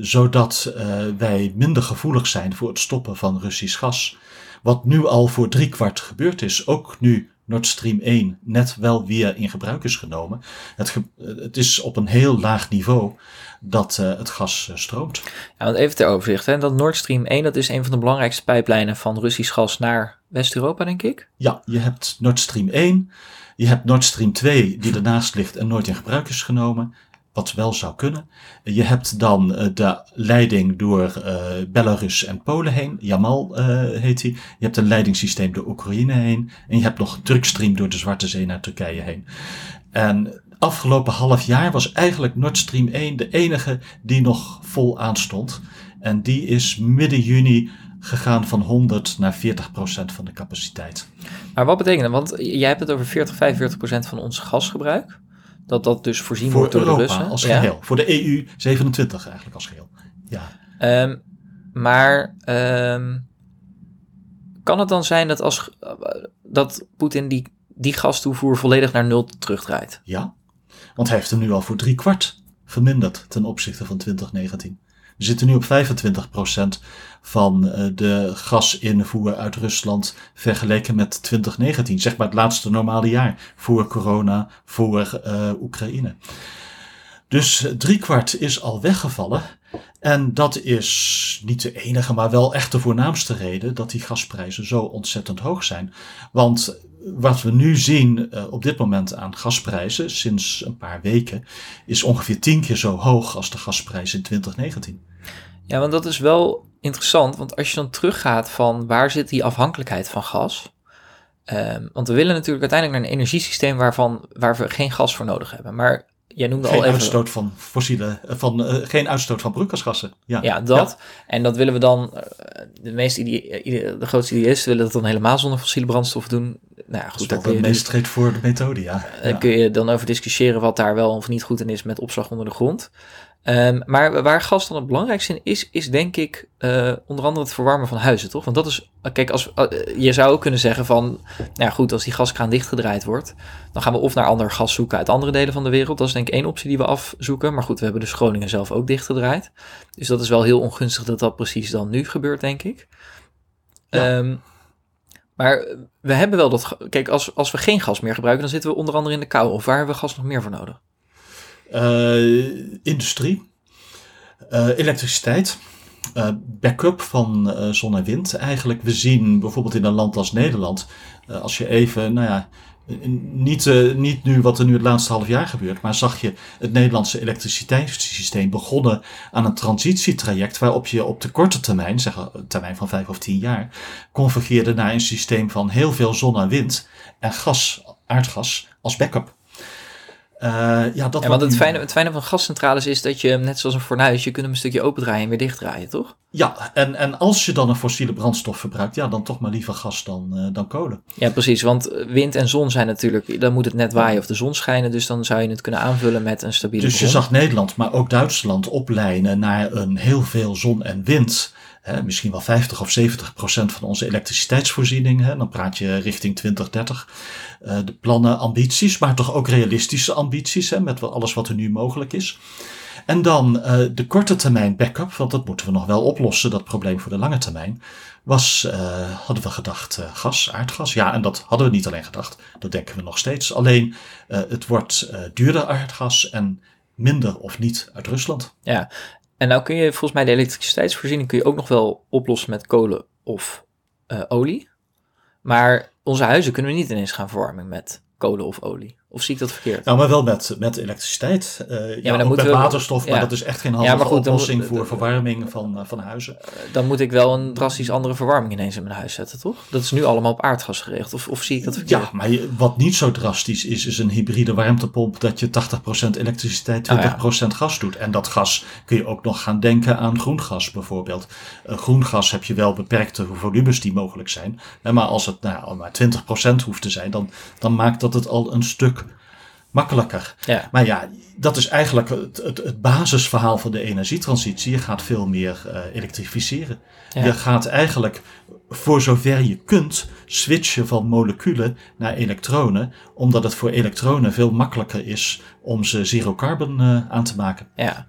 Zodat wij minder gevoelig zijn voor het stoppen van Russisch gas. Wat nu al voor driekwart gebeurd is. Ook nu Nord Stream 1 net wel weer in gebruik is genomen. Het, het is op een heel laag niveau dat uh, het gas uh, stroomt. Ja, want even ter overzicht. Hè? Dat Nord Stream 1 dat is een van de belangrijkste pijplijnen van Russisch gas naar West-Europa, denk ik. Ja, je hebt Nord Stream 1. Je hebt Nord Stream 2, die ernaast ligt en nooit in gebruik is genomen wat wel zou kunnen. Je hebt dan uh, de leiding door uh, Belarus en Polen heen. Jamal uh, heet hij. Je hebt een leidingssysteem door Oekraïne heen. En je hebt nog een drugstream door de Zwarte Zee naar Turkije heen. En afgelopen half jaar was eigenlijk Nord Stream 1 de enige die nog vol aanstond. En die is midden juni gegaan van 100 naar 40 procent van de capaciteit. Maar wat betekent dat? Want jij hebt het over 40, 45 procent van ons gasgebruik. Dat dat dus voorzien voor wordt door Europa de Russen. als geheel. Voor de EU 27 eigenlijk als geheel. Ja. Um, maar um, kan het dan zijn dat als dat Poetin die, die gastoevoer volledig naar nul terugdraait? Ja, want hij heeft hem nu al voor drie kwart verminderd ten opzichte van 2019. We zitten nu op 25% van uh, de gasinvoer uit Rusland vergeleken met 2019. Zeg maar het laatste normale jaar voor corona, voor uh, Oekraïne. Dus driekwart is al weggevallen. En dat is niet de enige, maar wel echt de voornaamste reden dat die gasprijzen zo ontzettend hoog zijn. Want wat we nu zien uh, op dit moment aan gasprijzen, sinds een paar weken, is ongeveer tien keer zo hoog als de gasprijs in 2019. Ja, want dat is wel interessant, want als je dan teruggaat van waar zit die afhankelijkheid van gas? Um, want we willen natuurlijk uiteindelijk naar een energiesysteem waarvan, waar we geen gas voor nodig hebben. Maar jij noemde geen al even... Uitstoot van fossiele, van, uh, geen uitstoot van broeikasgassen. Ja, ja dat. Ja. En dat willen we dan, de, meeste idee, de grootste willen dat dan helemaal zonder fossiele brandstof doen. Nou ja, goed, dat is wel de meest straightforward methode, ja. Daar ja. kun je dan over discussiëren wat daar wel of niet goed in is met opslag onder de grond. Um, maar waar gas dan het belangrijkste in is, is denk ik uh, onder andere het verwarmen van huizen, toch? Want dat is, kijk, als, uh, je zou ook kunnen zeggen van, nou ja, goed, als die gaskraan dichtgedraaid wordt, dan gaan we of naar ander gas zoeken uit andere delen van de wereld. Dat is denk ik één optie die we afzoeken. Maar goed, we hebben dus Groningen zelf ook dichtgedraaid. Dus dat is wel heel ongunstig dat dat precies dan nu gebeurt, denk ik. Ja. Um, maar we hebben wel dat, kijk, als, als we geen gas meer gebruiken, dan zitten we onder andere in de kou. Of waar hebben we gas nog meer voor nodig? Uh, industrie, uh, elektriciteit, uh, backup van zon en wind. Eigenlijk, we zien bijvoorbeeld in een land als Nederland, als je even, nou ja, niet, niet nu wat er nu het laatste half jaar gebeurt, maar zag je het Nederlandse elektriciteitssysteem begonnen aan een transitietraject waarop je op de korte termijn, zeg een termijn van vijf of tien jaar, convergeerde naar een systeem van heel veel zon en wind en gas, aardgas als backup. Uh, ja, dat ja, want het fijne, het fijne van gascentrales is dat je, net zoals een fornuis, je kunt hem een stukje opendraaien en weer dichtdraaien, toch? Ja, en, en als je dan een fossiele brandstof verbruikt, ja, dan toch maar liever gas dan, uh, dan kolen. Ja, precies, want wind en zon zijn natuurlijk, dan moet het net waaien of de zon schijnen, dus dan zou je het kunnen aanvullen met een stabiele Dus je zag Nederland, maar ook Duitsland oplijnen naar een heel veel zon en wind. Hè, misschien wel 50 of 70 procent van onze elektriciteitsvoorziening. Hè, dan praat je richting 2030. Uh, de plannen, ambities, maar toch ook realistische ambities hè, met alles wat er nu mogelijk is. En dan uh, de korte termijn backup, want dat moeten we nog wel oplossen, dat probleem voor de lange termijn. Was, uh, hadden we gedacht, gas, aardgas. Ja, en dat hadden we niet alleen gedacht, dat denken we nog steeds. Alleen het wordt duurder aardgas en minder of niet uit Rusland. Ja, en nou kun je volgens mij de elektriciteitsvoorziening kun je ook nog wel oplossen met kolen of uh, olie. Maar onze huizen kunnen we niet ineens gaan verwarmen met kolen of olie. Of zie ik dat verkeerd? Nou, maar wel met, met elektriciteit. Uh, ja, ja maar dan ook met we, waterstof, maar dat is echt geen handige ja, goed, oplossing voor verwarming van, uh, van huizen. Dan moet ik wel een drastisch andere verwarming ineens in mijn huis zetten, toch? Dat is nu allemaal op aardgas gericht. Of, of zie ik dat verkeerd? Ja, maar wat niet zo drastisch is, is een hybride warmtepomp dat je 80% elektriciteit, 20% oh, gas doet. En dat gas kun je ook nog gaan denken aan groen gas bijvoorbeeld. Uh, groen gas heb je wel beperkte volumes die mogelijk zijn. Maar als het nou, maar 20% hoeft te zijn, dan, dan maakt dat het al een stuk makkelijker. Ja. Maar ja, dat is eigenlijk het, het, het, basisverhaal van de energietransitie. Je gaat veel meer uh, elektrificeren. Je gaat eigenlijk, voor zover je kunt, switchen van moleculen naar elektronen. Omdat het voor elektronen veel makkelijker is om ze zero carbon uh, aan te maken. Ja,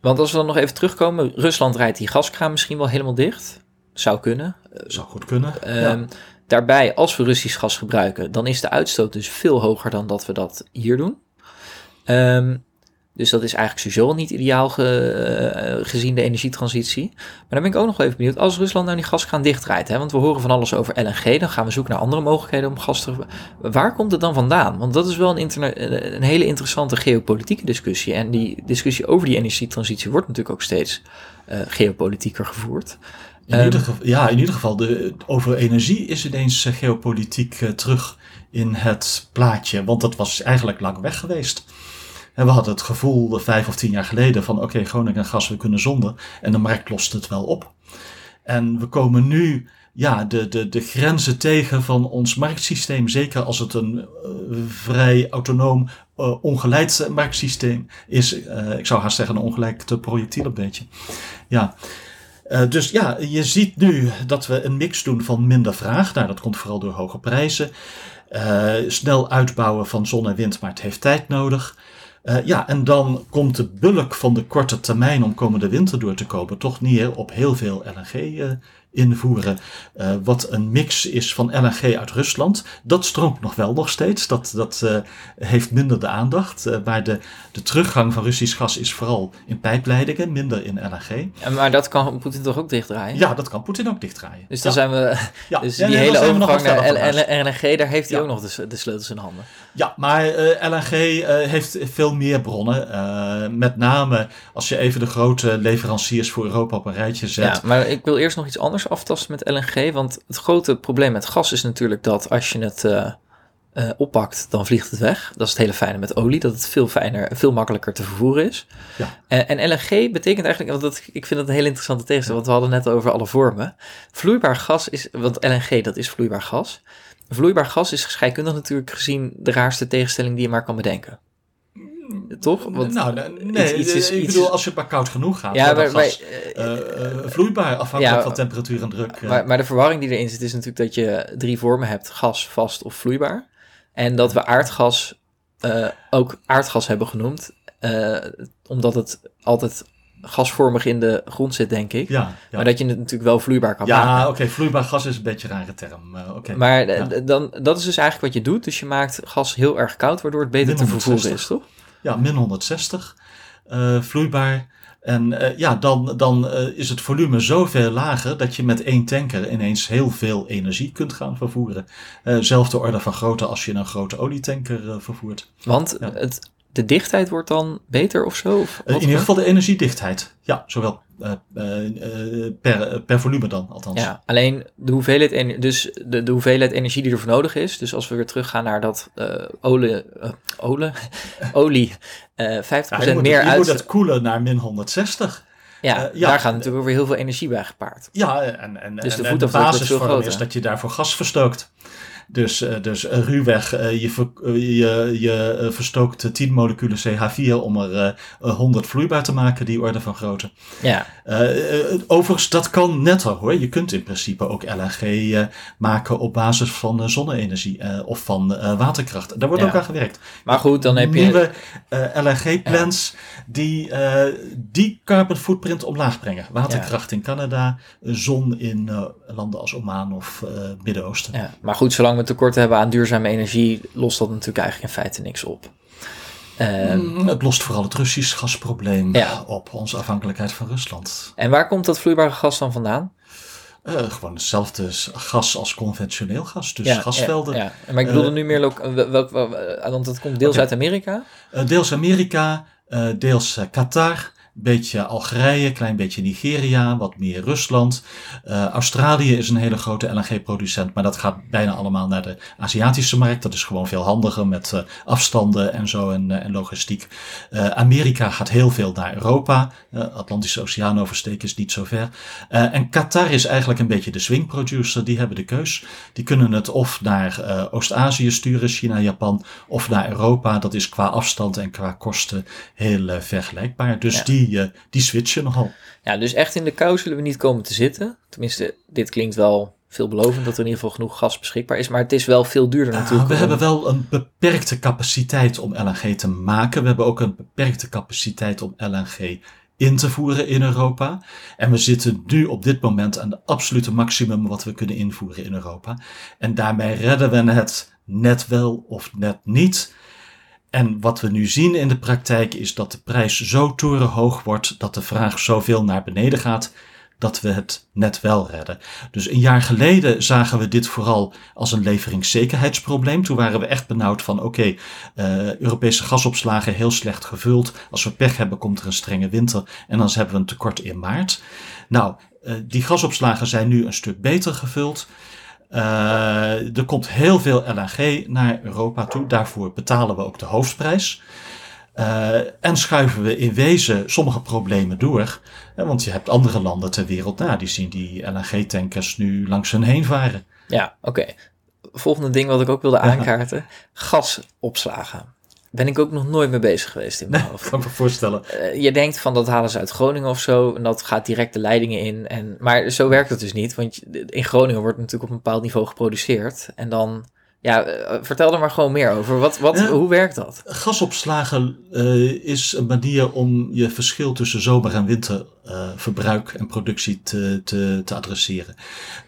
want als we dan nog even terugkomen. Rusland rijdt die gaskraan misschien wel helemaal dicht. Zou kunnen. Zou goed kunnen. Uh, ja. Daarbij, als we Russisch gas gebruiken, dan is de uitstoot dus veel hoger dan dat we dat hier doen. Um, dus dat is eigenlijk sowieso niet ideaal ge, uh, gezien de energietransitie. Maar dan ben ik ook nog even benieuwd, als Rusland nou die gaskraan dichtdraait, hè, want we horen van alles over LNG, dan gaan we zoeken naar andere mogelijkheden om gas te... Waar komt het dan vandaan? Want dat is wel een, een hele interessante geopolitieke discussie. En die discussie over die energietransitie wordt natuurlijk ook steeds uh, geopolitieker gevoerd. In ieder ehm, geval, ja, in ieder geval, de, over energie is ineens uh, geopolitiek uh, terug in het plaatje. Want dat was eigenlijk lang weg geweest. En we hadden het gevoel vijf of tien jaar geleden van oké, okay, Groningen gas, we kunnen zonder. En de markt lost het wel op. En we komen nu ja, de, de, de grenzen tegen van ons marktsysteem. Zeker als het een uh, vrij autonoom, uh, ongeleid marktsysteem is. Uh, ik zou haast zeggen een ongelijk projectiel een beetje. Ja. Uh, dus ja, je ziet nu dat we een mix doen van minder vraag. Nou, dat komt vooral door hoge prijzen. Uh, snel uitbouwen van zon en wind, maar het heeft tijd nodig. Uh, ja, en dan komt de bulk van de korte termijn om komende winter door te komen toch neer op heel veel LNG invoeren. Uh, wat een mix is van LNG uit Rusland. Dat stroomt nog wel nog steeds. Dat, dat uh, heeft minder de aandacht. Uh, maar de, de teruggang van Russisch gas is vooral in pijpleidingen, minder in LNG. Ja, maar dat kan Poetin toch ook dichtdraaien? Ja, dat kan Poetin ook dichtdraaien. Dus dan zijn we. Ja. Dus die hele overgang naar LNG, daar heeft hij ook nog de, de, sleutels in handen. Ja, maar LNG heeft veel meer bronnen. met name als je even de grote leveranciers voor Europa op een rijtje zet. Ja, maar ik wil eerst nog iets anders aftasten met LNG. Want het grote probleem met gas is natuurlijk dat als je het oppakt, dan vliegt het weg. Dat is het hele fijne met olie, dat het veel fijner, veel makkelijker te vervoeren is. Ja. En LNG betekent eigenlijk, want dat, ik vind dat een hele interessante tegenstelling, want we hadden net over alle vormen. Vloeibaar gas is, want LNG dat is vloeibaar gas. Vloeibaar gas is scheikundig natuurlijk gezien de raarste tegenstelling die je maar kan bedenken. Toch? Want nou, nee, iets, is, ik bedoel, als je maar koud genoeg gaat, ja, maar, gas, uh, uh, vloeibaar afhankelijk van temperatuur en druk. Maar, maar, de verwarring die erin zit is natuurlijk dat je drie vormen hebt, gas, vast of vloeibaar. En dat we aardgas ook aardgas hebben genoemd, omdat het altijd gasvormig in de grond zit, denk ik. Ja, Maar dat je het natuurlijk wel vloeibaar kan ja, maken. Ja, oké, vloeibaar gas is een beetje een rare term. Uh, maar dan, dat is dus eigenlijk wat je doet. Dus je maakt gas heel erg koud, waardoor het beter te vervoeren is, toch? ja, min 160 uh, vloeibaar. En uh, ja, dan, dan is het volume zoveel lager dat je met één tanker ineens heel veel energie kunt gaan vervoeren. zelfde orde van grootte als je een grote olietanker vervoert. Want het, de dichtheid wordt dan beter of zo? Of in ieder geval de energiedichtheid. Ja, zowel uh, uh, per, per volume dan, althans. Ja, alleen de hoeveelheid, dus de, de hoeveelheid energie die ervoor nodig is. Dus als we weer teruggaan naar dat olie, olie, olie 50% ja, moet, meer uit... Je moet het koelen naar min 160. Ja, ja, daar gaat natuurlijk weer heel veel energie bij gepaard. Ja, en, en, dus de, en de basisvorm is dat je daarvoor gas verstookt. Dus, uh, dus ruwweg, uh, je, ver, je, je verstookt 10 moleculen CH4 om er 100 vloeibaar te maken, die orde van grootte. Ja. overigens, dat kan netter hoor. Je kunt in principe ook LNG maken op basis van zonne-energie of van waterkracht. Daar wordt ook aan gewerkt. Maar goed, dan heb je... Nieuwe LNG-plants ja. die die carbon footprint omlaag brengen. Waterkracht ja. in Canada, zon in landen als Oman of Midden-Oosten. Ja, maar goed, zolang we tekort hebben aan duurzame energie, lost dat natuurlijk eigenlijk in feite niks op. Uh, het lost vooral het Russisch gasprobleem op, onze afhankelijkheid van Rusland. En waar komt dat vloeibare gas dan vandaan? Uh, gewoon hetzelfde gas als conventioneel gas, dus gasvelden. Ja, ja. Maar ik bedoelde uh, nu meer, welk, want het komt deels okay. uit Amerika? Uh, deels Amerika, deels Qatar, beetje Algerije, klein beetje Nigeria, wat meer Rusland. Uh, Australië is een hele grote LNG-producent, maar dat gaat bijna allemaal naar de Aziatische markt. Dat is gewoon veel handiger met uh, afstanden en zo en, uh, en logistiek. Amerika gaat heel veel naar Europa. Atlantische Oceaan oversteken is niet zo ver. en Qatar is eigenlijk een beetje de swing producer. Die hebben de keus. Die kunnen het of naar Oost-Azië sturen, China, Japan, of naar Europa. Dat is qua afstand en qua kosten heel vergelijkbaar. Dus die die, uh, die switchen nogal. Ja, dus echt in de kou zullen we niet komen te zitten. Tenminste, dit klinkt wel veelbelovend dat er in ieder geval genoeg gas beschikbaar is. Maar het is wel veel duurder ah, natuurlijk. we hebben wel een beperkte capaciteit om LNG te maken. We hebben ook een beperkte capaciteit om LNG in te voeren in Europa. En we zitten nu op dit moment aan de absolute maximum wat we kunnen invoeren in Europa. En daarmee redden we het net wel of net niet. En wat we nu zien in de praktijk is dat de prijs zo torenhoog wordt dat de vraag zoveel naar beneden gaat dat we het net wel redden. Dus een jaar geleden zagen we dit vooral als een leveringszekerheidsprobleem. Toen waren we echt benauwd van oké, uh, Europese gasopslagen heel slecht gevuld. Als we pech hebben komt er een strenge winter en dan hebben we een tekort in maart. Nou, uh, die gasopslagen zijn nu een stuk beter gevuld. Uh, er komt heel veel LNG naar Europa toe. Daarvoor betalen we ook de hoofdprijs. Uh, en schuiven we in wezen sommige problemen door. want je hebt andere landen ter wereld, nou, die zien die LNG-tankers nu langs hun heen varen. Ja, oké. Volgende ding wat ik ook wilde aankaarten: gasopslagen ben ik ook nog nooit mee bezig geweest in mijn nee, hoofd. kan me voorstellen. Uh, je denkt van dat halen ze uit Groningen of zo en dat gaat direct de leidingen in. En, maar zo werkt het dus niet, want in Groningen wordt natuurlijk op een bepaald niveau geproduceerd. En dan ja, eh, vertel er maar gewoon meer over. Wat, wat, Hoe werkt dat? Gasopslagen uh, is een manier om je verschil tussen zomer- en winterverbruik uh, en productie te, te, te adresseren.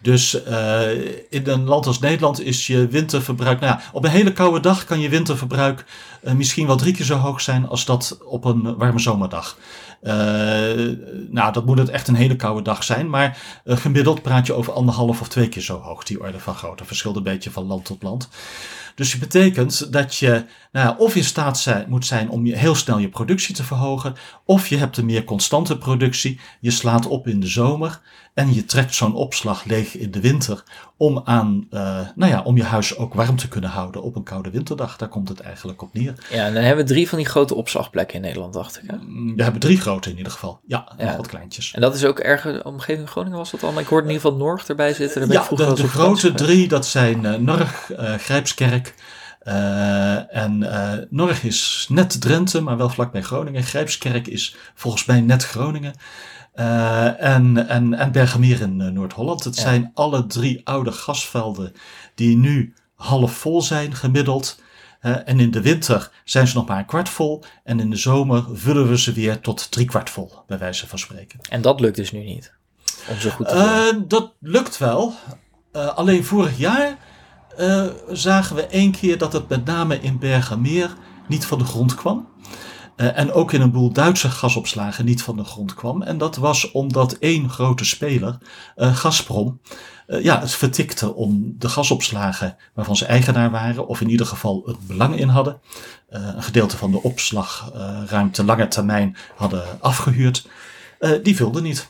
Dus uh, in een land als Nederland is je winterverbruik. Nou ja, op een hele koude dag kan je winterverbruik misschien wel drie keer zo hoog zijn als dat op een warme zomerdag. Uh, nou, dat moet het echt een hele koude dag zijn. Maar uh, gemiddeld praat je over anderhalf of twee keer zo hoog, die orde van grootte. Verschilt een beetje van land tot land. Dus het betekent dat je nou, of in staat zijn, moet zijn om je heel snel je productie te verhogen, of je hebt een meer constante productie. Je slaat op in de zomer en je trekt zo'n opslag leeg in de winter om, aan, uh, nou ja, om je huis ook warm te kunnen houden op een koude winterdag. Daar komt het eigenlijk op neer. Ja, en dan hebben we drie van die grote opslagplekken in Nederland, dacht ik. Hè? Mm, we hebben drie grote in ieder geval. Ja, ja. wat kleintjes. En dat is ook erg, omgeving Groningen was dat al? Ik hoorde in ieder geval Norg erbij zitten. ja, de, de grote drie, dat zijn uh, Norg, uh, Grijpskerk uh, en uh, Norg is net Drenthe, maar wel vlakbij Groningen. Grijpskerk is volgens mij net Groningen. Uh, en, en, en Bergemier in Noord-Holland. Het zijn alle drie oude gasvelden die nu half vol zijn gemiddeld. en in de winter zijn ze nog maar een kwart vol. En in de zomer vullen we ze weer tot drie kwart vol, bij wijze van spreken. En dat lukt dus nu niet? Om zo goed te dat lukt wel. alleen vorig jaar uh, zagen we één keer dat het met name in Bergenmeer niet van de grond kwam. Uh, en ook in een boel Duitse gasopslagen niet van de grond kwam. En dat was omdat één grote speler, uh, Gazprom, ja, het vertikte om de gasopslagen waarvan ze eigenaar waren, of in ieder geval het belang in hadden, een gedeelte van de opslagruimte lange termijn hadden afgehuurd, die vulde niet.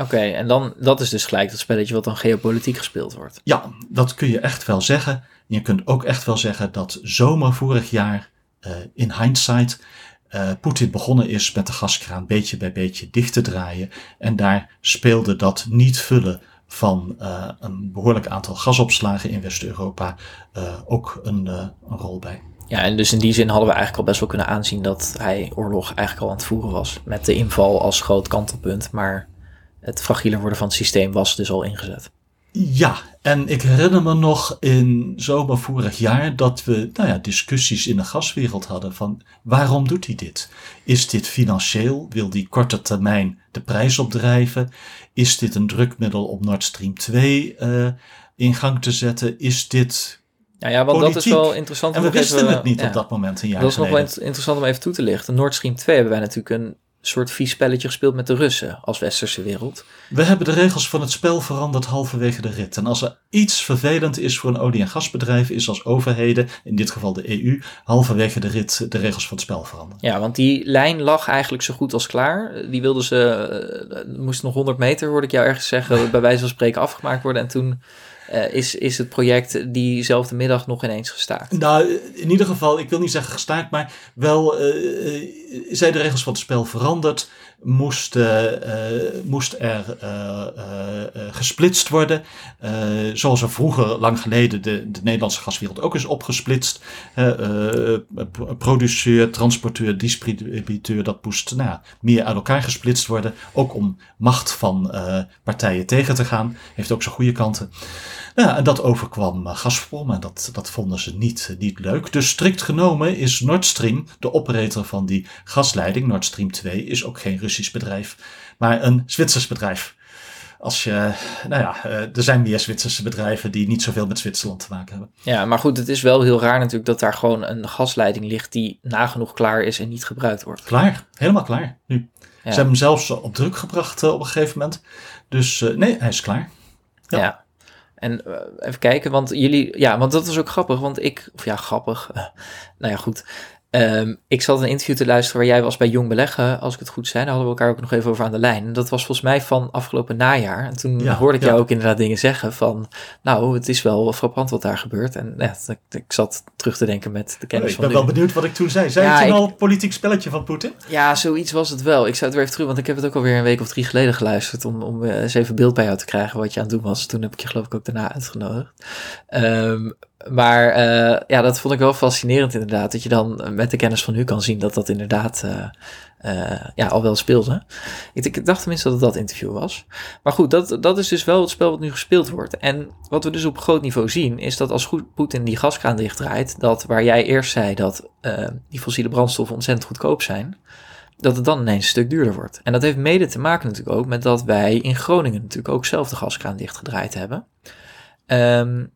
Oké, en dan, dat is dus gelijk dat spelletje wat dan geopolitiek gespeeld wordt. Ja, dat kun je echt wel zeggen. Je kunt ook echt wel zeggen dat zomer vorig jaar, uh, in hindsight, uh, Poetin begonnen is met de gaskraan beetje bij beetje dicht te draaien. En daar speelde dat niet vullen van uh, een behoorlijk aantal gasopslagen in West-Europa ook een, een rol bij. Ja, en dus in die zin hadden we eigenlijk al best wel kunnen aanzien dat hij oorlog eigenlijk al aan het voeren was. Met de inval als groot kantelpunt. Maar het fragieler worden van het systeem was dus al ingezet. Ja, en ik herinner me nog in zomer vorig jaar dat we nou ja, discussies in de gaswereld hadden van waarom doet hij dit? Is dit financieel? Wil hij korte termijn de prijs opdrijven? Is dit een drukmiddel om Nord Stream 2 uh, eh, in gang te zetten? Is dit nou ja, want dat is wel interessant. En we wisten het niet op dat moment een jaar Dat is nog wel interessant om even toe te lichten. Nord Stream 2 hebben wij natuurlijk een soort vies spelletje gespeeld met de Russen als westerse wereld. We hebben de regels van het spel veranderd halverwege de rit. En als er iets vervelend is voor een olie- en gasbedrijf, is als overheden, in dit geval de EU, halverwege de rit de regels van het spel veranderen. Ja, want die lijn lag eigenlijk zo goed als klaar. Die wilden ze, uh, moest nog 100 meter, hoorde ik jou ergens zeggen, bij wijze van spreken afgemaakt worden. En toen uh, is, is het project diezelfde middag nog ineens gestaakt? Nou, in ieder geval, ik wil niet zeggen gestaakt, maar wel uh, zijn de regels van het spel veranderd. Moest, uh, moest er gesplitst worden. zoals er vroeger, lang geleden, de, de Nederlandse gaswereld ook is opgesplitst. produceur, transporteur, distributeur, dat moest nou, meer uit elkaar gesplitst worden. Ook om macht van partijen tegen te gaan. Heeft ook zijn goede kanten. Ja, en dat overkwam uh, Gazprom en dat, dat vonden ze niet, uh, niet leuk. Dus strikt genomen is Nord Stream, de operator van die gasleiding, Nord Stream 2, is ook geen Russisch bedrijf, maar een Zwitsers bedrijf. Als je, nou ja, uh, er zijn meer Zwitserse bedrijven die niet zoveel met Zwitserland te maken hebben. Ja, maar goed, het is wel heel raar natuurlijk dat daar gewoon een gasleiding ligt die nagenoeg klaar is en niet gebruikt wordt. Klaar, helemaal klaar nu. Ja. Ze hebben hem zelfs op druk gebracht op een gegeven moment. Dus nee, hij is klaar. ja. ja. En uh, even kijken, want jullie, ja, want dat was ook grappig, want ik, of ja, grappig, nou ja, goed. Um, ik zat een interview te luisteren waar jij was bij Jong Beleggen, als ik het goed zei. Daar hadden we elkaar ook nog even over aan de lijn. En dat was volgens mij van afgelopen najaar. En toen ja, hoorde ik ja. jou ook inderdaad dingen zeggen van, nou, het is wel frappant wat daar gebeurt. En ja, ik, ik zat terug te denken met de kennis oh, van Ik ben wel benieuwd wat ik toen zei. Zei ja, je toen al politiek spelletje van Poetin? Ja, zoiets was het wel. Ik zou het weer even terug, want ik heb het ook alweer een week of drie geleden geluisterd om, om eens even beeld bij jou te krijgen wat je aan het doen was. Toen heb ik je geloof ik ook daarna uitgenodigd. Um, maar uh, ja, dat vond ik wel fascinerend inderdaad. Dat je dan met de kennis van nu kan zien dat dat inderdaad uh, ja, al wel speelde. Ik, dacht tenminste dat het dat interview was. Maar goed, dat, dat is dus wel het spel wat nu gespeeld wordt. En wat we dus op groot niveau zien, is dat als Poetin die gaskraan dichtdraait, dat waar jij eerst zei dat die fossiele brandstoffen ontzettend goedkoop zijn, dat het dan ineens een stuk duurder wordt. En dat heeft mede te maken natuurlijk ook met dat wij in Groningen natuurlijk ook zelf de gaskraan dichtgedraaid hebben. Um,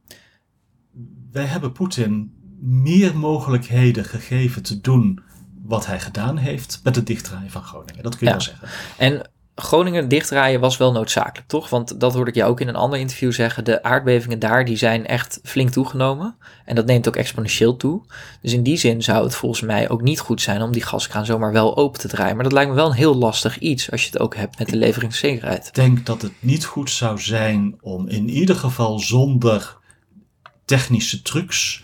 wij hebben Poetin meer mogelijkheden gegeven te doen wat hij gedaan heeft met het dichtdraaien van Groningen. Dat kun je ja. wel zeggen. En Groningen dichtdraaien was wel noodzakelijk, toch? Want dat hoorde ik jou ook in een ander interview zeggen. De aardbevingen daar die zijn echt flink toegenomen. En dat neemt ook exponentieel toe. Dus in die zin zou het volgens mij ook niet goed zijn om die gaskraan zomaar wel open te draaien. Maar dat lijkt me wel een heel lastig iets als je het ook hebt met de leveringszekerheid. Ik denk dat het niet goed zou zijn om in ieder geval zonder technische trucs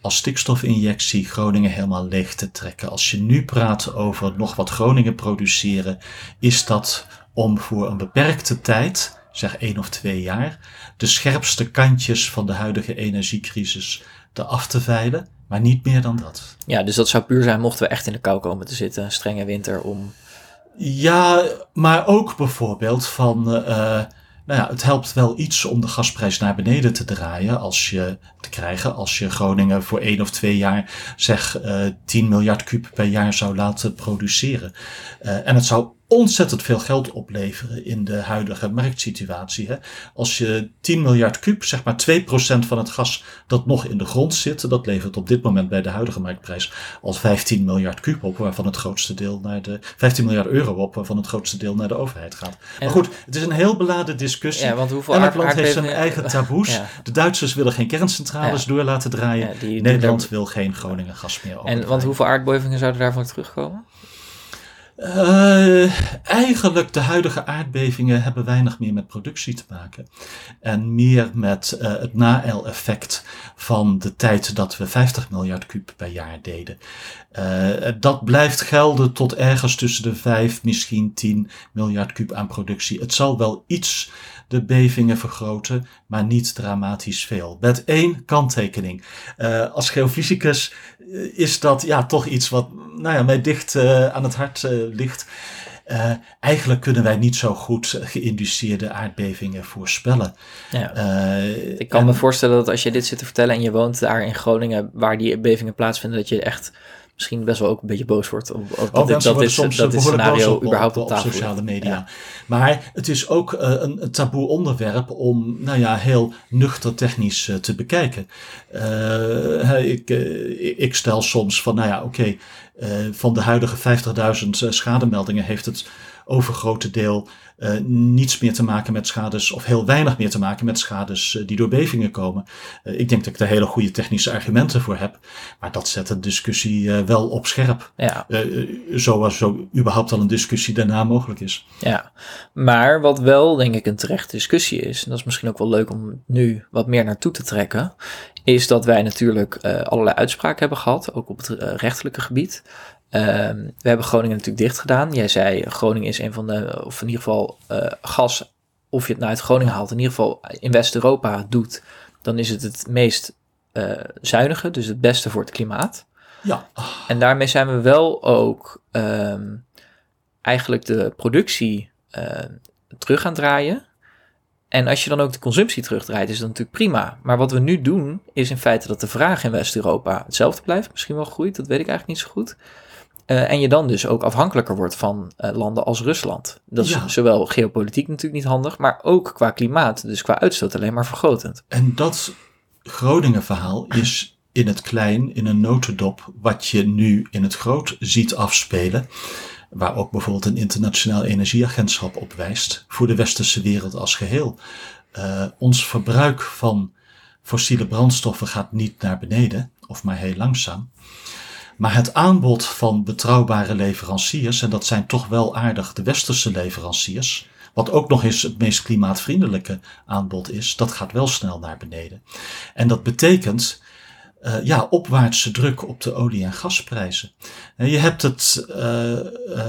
als stikstofinjectie Groningen helemaal leeg te trekken. Als je nu praat over nog wat Groningen produceren, is dat om voor een beperkte tijd, zeg één of twee jaar, de scherpste kantjes van de huidige energiecrisis eraf te veilen, maar niet meer dan dat. Ja, dus dat zou puur zijn mochten we echt in de kou komen te zitten, een strenge winter om. Ja, maar ook bijvoorbeeld van. Uh, nou ja, het helpt wel iets om de gasprijs naar beneden te draaien als je te krijgen als je Groningen voor één of twee jaar zeg uh, 10 miljard kuub per jaar zou laten produceren. Uh, en het zou ontzettend veel geld opleveren in de huidige marktsituatie. Hè. Als je 10 miljard kuub, zeg maar 2% van het gas dat nog in de grond zit, dat levert op dit moment bij de huidige marktprijs al 15 miljard kuub op, waarvan het grootste deel naar de 15 miljard euro op, waarvan het grootste deel naar de overheid gaat. En, maar goed, het is een heel beladen discussie. Ja, want hoeveel Elk land heeft zijn eigen taboes. Ja. De Duitsers willen geen kerncentrales ja. door laten draaien. Ja, die, Nederland die wil geen Groningen gas meer En want hoeveel aardbevingen zouden daarvan terugkomen? Uh, eigenlijk de huidige aardbevingen hebben weinig meer met productie te maken. En meer met uh, het na-effect van de tijd dat we 50 miljard kuub per jaar deden. Uh, dat blijft gelden tot ergens tussen de 5, misschien 10 miljard kuub aan productie. Het zal wel iets de bevingen vergroten, maar niet dramatisch veel. Met één kanttekening. Uh, als geofysicus is dat ja, toch iets wat nou ja, mij dicht uh, aan het hart uh, ligt. eigenlijk kunnen wij niet zo goed geïnduceerde aardbevingen voorspellen. Ja. Ik kan en, me voorstellen dat als je dit zit te vertellen en je woont daar in Groningen, waar die bevingen plaatsvinden, dat je echt misschien best wel ook een beetje boos wordt. Op, op dat, dit- dat, worden soms dat boos scenario op, überhaupt op, op, op tafel sociale media. Ja. Maar het is ook eh, een, een taboe onderwerp om, nou ja, heel nuchter technisch eh, te bekijken. Eh, ik, ik stel soms van, nou ja, oké, van de huidige 50.000 schademeldingen heeft het overgrote deel eh, niets meer te maken met schades, of heel weinig meer te maken met schades eh, die door bevingen komen. Eh, ik denk dat ik daar hele goede technische argumenten voor heb, maar dat zet de discussie wel op scherp. Ja, zoals zo überhaupt al een discussie daarna mogelijk is. ja, maar wat wel denk ik een terechte discussie is, en dat is misschien ook wel leuk om nu wat meer naartoe te trekken, is dat wij natuurlijk allerlei uitspraken hebben gehad, ook op het rechtelijke gebied. Ehm, we hebben Groningen natuurlijk dicht gedaan. Jij zei Groningen is een van de, of in ieder geval eh, gas, of je het nou uit Groningen haalt, in ieder geval in West-Europa doet, dan is het het meest eh, zuinige, dus het beste voor het klimaat. Ja, En daarmee zijn we wel ook ehm, eigenlijk de productie eh, terug gaan draaien. En als je dan ook de consumptie terugdraait, is dat natuurlijk prima. Maar wat we nu doen, is in feite dat de vraag in West-Europa hetzelfde blijft. Misschien wel groeit, dat weet ik eigenlijk niet zo goed. Eh, en je dan dus ook afhankelijker wordt van eh, landen als Rusland. Dat is Ja. zowel geopolitiek natuurlijk niet handig, maar ook qua klimaat, dus qua uitstoot alleen maar vergrotend. en dat Groningen-verhaal is in het klein, in een notendop, wat je nu in het groot ziet afspelen. Waar ook bijvoorbeeld een internationaal energieagentschap op wijst. Voor de westerse wereld als geheel. Eh, ons verbruik van fossiele brandstoffen gaat niet naar beneden, of maar heel langzaam. Maar het aanbod van betrouwbare leveranciers, en dat zijn toch wel aardig de westerse leveranciers, wat ook nog eens het meest klimaatvriendelijke aanbod is, dat gaat wel snel naar beneden. En dat betekent eh, ja, opwaartse druk op de olie- en gasprijzen. En je hebt het, eh, eh,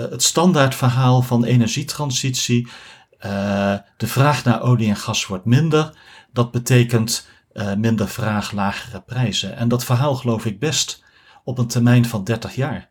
het standaardverhaal van energietransitie. Eh, de vraag naar olie en gas wordt minder. Dat betekent eh, minder vraag, lagere prijzen. En dat verhaal geloof ik best op een termijn van 30 jaar.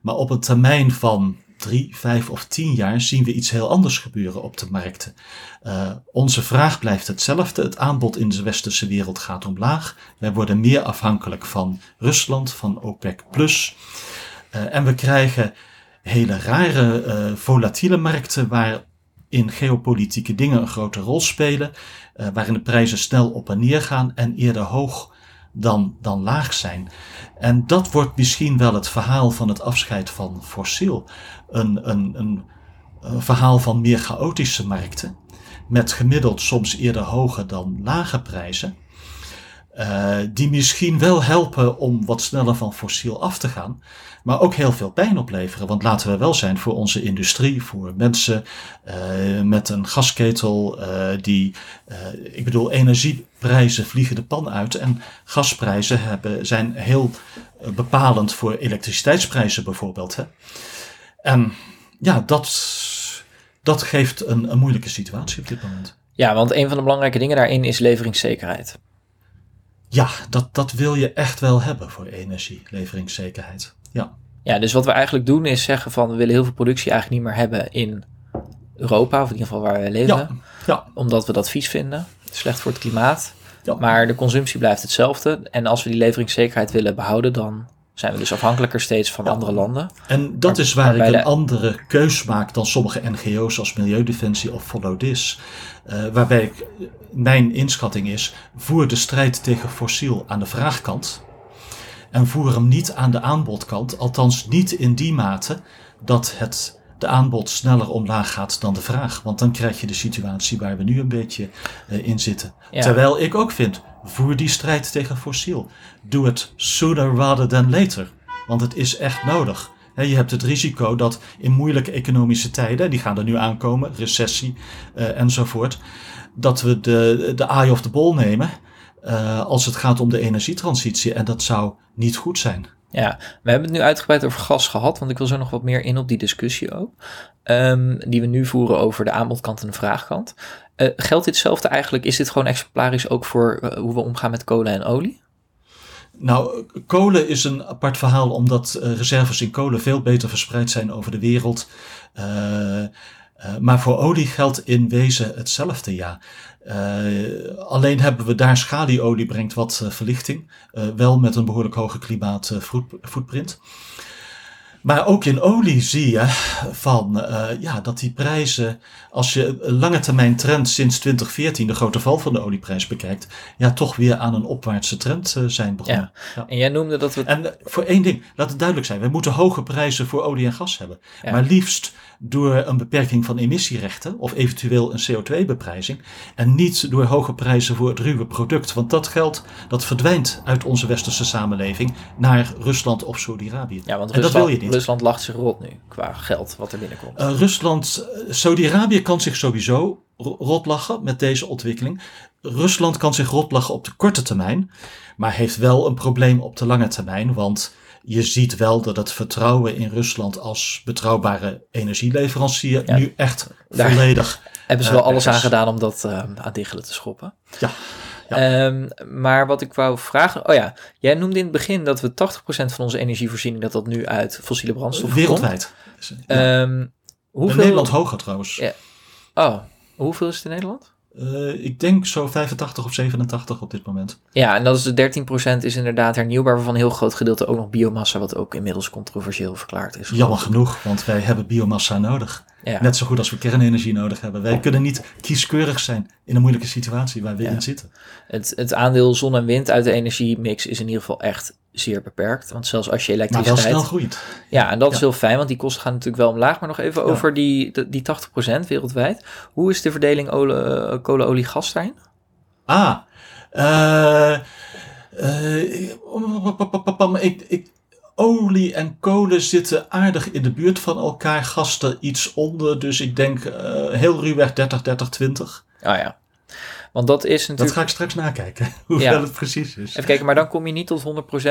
Maar op een termijn van drie, vijf of tien jaar zien we iets heel anders gebeuren op de markten. Uh, onze vraag blijft hetzelfde. Het aanbod in de westerse wereld gaat omlaag. Wij worden meer afhankelijk van Rusland, van OPEC. Uh, en we krijgen hele rare, uh, volatiele markten waarin geopolitieke dingen een grote rol spelen. Waarin de prijzen snel op en neer gaan en eerder hoog dan, dan laag zijn. En dat wordt misschien wel het verhaal van het afscheid van fossiel. Een, een, een, een verhaal van meer chaotische markten. Met gemiddeld soms eerder hoge dan lage prijzen. Uh, die misschien wel helpen om wat sneller van fossiel af te gaan. Maar ook heel veel pijn opleveren. Want laten we wel zijn voor onze industrie, voor mensen uh, met een gasketel. Uh, die, ik bedoel, energieprijzen vliegen de pan uit. En gasprijzen hebben, zijn heel bepalend voor elektriciteitsprijzen bijvoorbeeld. Hè? En ja, dat, dat geeft een, een moeilijke situatie op dit moment. Ja, want een van de belangrijke dingen daarin is leveringszekerheid. Ja, dat, dat wil je echt wel hebben voor energie, leveringszekerheid. Ja. Ja, dus wat we eigenlijk doen is zeggen van we willen heel veel productie eigenlijk niet meer hebben in Europa, of in ieder geval waar wij leven. Ja, ja. Omdat we dat vies vinden, slecht voor het klimaat. Ja. Maar de consumptie blijft hetzelfde. En als we die leveringszekerheid willen behouden, dan zijn we dus afhankelijker steeds van Ja. andere landen. En dat Maar- is waar ik een de- andere keus maak dan sommige NGO's als Milieudefensie of Follow This. Eh, waarbij ik, mijn inschatting is, voer de strijd tegen fossiel aan de vraagkant. En voer hem niet aan de aanbodkant, althans niet in die mate dat het de aanbod sneller omlaag gaat dan de vraag. Want dan krijg je de situatie waar we nu een beetje eh, in zitten. Ja. Terwijl ik ook vind, voer die strijd tegen fossiel. Doe het sooner rather than later. Want het is echt nodig. Je hebt het risico dat in moeilijke economische tijden, die gaan er nu aankomen, recessie eh, enzovoort, dat we de, de eye of the ball nemen eh, als het gaat om de energietransitie. En dat zou niet goed zijn. Ja, we hebben het nu uitgebreid over gas gehad, want ik wil zo nog wat meer in op die discussie ook. Ehm, die we nu voeren over de aanbodkant en de vraagkant. Eh, geldt ditzelfde eigenlijk? Is dit gewoon exemplarisch ook voor eh, hoe we omgaan met kolen en olie? Nou, kolen is een apart verhaal omdat eh, reserves in kolen veel beter verspreid zijn over de wereld. Maar voor olie geldt in wezen hetzelfde, ja. Alleen hebben we daar schalieolie brengt wat verlichting, wel met een behoorlijk hoge klimaatfootprint. Maar ook in olie zie je van, ja, dat die prijzen, als je een lange termijn trend sinds 2014, de grote val van de olieprijs bekijkt, ja, toch weer aan een opwaartse trend zijn begonnen. Ja. ja. En jij noemde dat we. En voor één ding, laat het duidelijk zijn: we moeten hoge prijzen voor olie en gas hebben. Ja. Maar liefst door een beperking van emissierechten of eventueel een CO2-beprijzing en niet door hoge prijzen voor het ruwe product. Want dat geld dat verdwijnt uit onze westerse samenleving naar Rusland of Saudi-Arabië. Ja, want Rusland, dat wil je niet. Rusland lacht zich rot nu qua geld wat er binnenkomt. Uh, Rusland, Saudi-Arabië kan zich sowieso rotlachen met deze ontwikkeling. Rusland kan zich rotlachen op de korte termijn, maar heeft wel een probleem op de lange termijn, want je ziet wel dat het vertrouwen in Rusland als betrouwbare energieleverancier nu echt volledig. Hebben ze wel uh, alles aan gedaan om dat uh, aan diggelen te schoppen? Ja. ja. Um, maar wat ik wou vragen, oh ja, jij noemde in het begin dat we 80% van onze energievoorziening dat dat nu uit fossiele brandstoffen Wereldwijd. komt. Ja. Um, hoeveel... In Nederland hoger trouwens. Ja. Oh, hoeveel is het in Nederland? Uh, ik denk zo 85 of 87 op dit moment. Ja, en dat is de 13% is inderdaad hernieuwbaar, waarvan een heel groot gedeelte ook nog biomassa, wat ook inmiddels controversieel verklaard is. Jammer genoeg, want wij hebben biomassa nodig. Ja. Net zo goed als we kernenergie nodig hebben. Wij kunnen niet kieskeurig zijn in een moeilijke situatie waar we ja. in zitten. Het, het aandeel zon en wind uit de energiemix is in ieder geval echt zeer beperkt. Want zelfs als je elektriciteit... Maar wel snel groeit. Ja, en dat is heel fijn, want die kosten gaan natuurlijk wel omlaag. Maar nog even over die, die 80% wereldwijd. Hoe is de verdeling olie, kolen, olie, gas daarin? Ah, uh, uh, ik, ik, olie en kolen zitten aardig in de buurt van elkaar. Gas er iets onder, dus ik denk uh, heel ruwweg 30, 30, 20. Ah ja. Want dat is natuurlijk... Dat ga ik straks nakijken, hoeveel ja. het precies is. Even kijken, maar dan kom je niet tot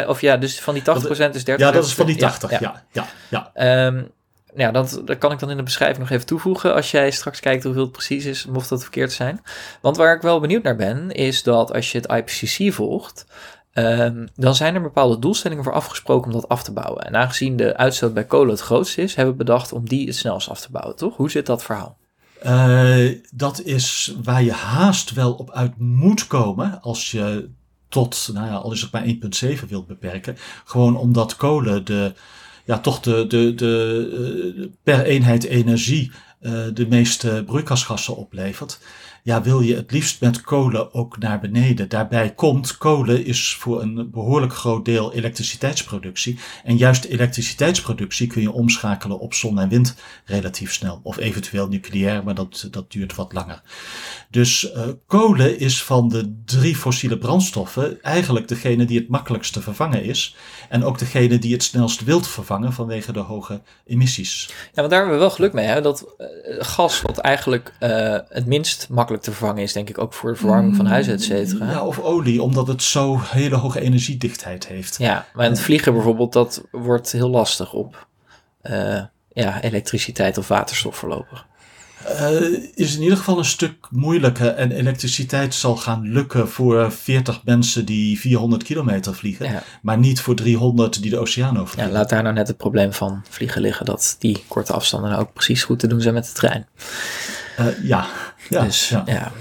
100%. Of ja, dus van die 80% is 30%. Ja, dat is van die 80, ja. ja, ja, ja. Um, ja, dat, dat kan ik dan in de beschrijving nog even toevoegen. Als jij straks kijkt hoeveel het precies is, mocht dat verkeerd zijn. Want waar ik wel benieuwd naar ben, is dat als je het IPCC volgt, Um, dan zijn er bepaalde doelstellingen voor afgesproken om dat af te bouwen. En aangezien de uitstoot bij kolen het grootste is, hebben we bedacht om die het snelst af te bouwen, toch? Hoe zit dat verhaal? Uh, dat is waar je haast wel op uit moet komen als je tot, nou ja, al is het maar 1,7 wilt beperken. Gewoon omdat kolen de, ja, toch de, de, de, uh, per eenheid energie uh, de meeste broeikasgassen oplevert ja, wil je het liefst met kolen ook naar beneden. Daarbij komt, kolen is voor een behoorlijk groot deel elektriciteitsproductie. En juist elektriciteitsproductie kun je omschakelen op zon en wind relatief snel. Of eventueel nucleair, maar dat, dat duurt wat langer. Dus uh, kolen is van de drie fossiele brandstoffen eigenlijk degene die het makkelijkst te vervangen is. En ook degene die het snelst wilt vervangen vanwege de hoge emissies. Ja, want daar hebben we wel geluk mee. Hè? Dat uh, gas, wat eigenlijk uh, het minst makkelijk te vervangen is, denk ik ook voor de verwarming van huizen, et cetera. Ja, of olie, omdat het zo hele hoge energiedichtheid heeft. Ja, maar het vliegen bijvoorbeeld, dat wordt heel lastig op ja, elektriciteit of waterstof voorlopig. Uh, is in ieder geval een stuk moeilijker. En elektriciteit zal gaan lukken voor 40 mensen die 400 kilometer vliegen. Ja. Maar niet voor 300 die de oceaan overvliegen. Ja, laat daar nou net het probleem van vliegen liggen. Dat die korte afstanden nou ook precies goed te doen zijn met de trein. Uh, ja. Ja, dus ja. ja.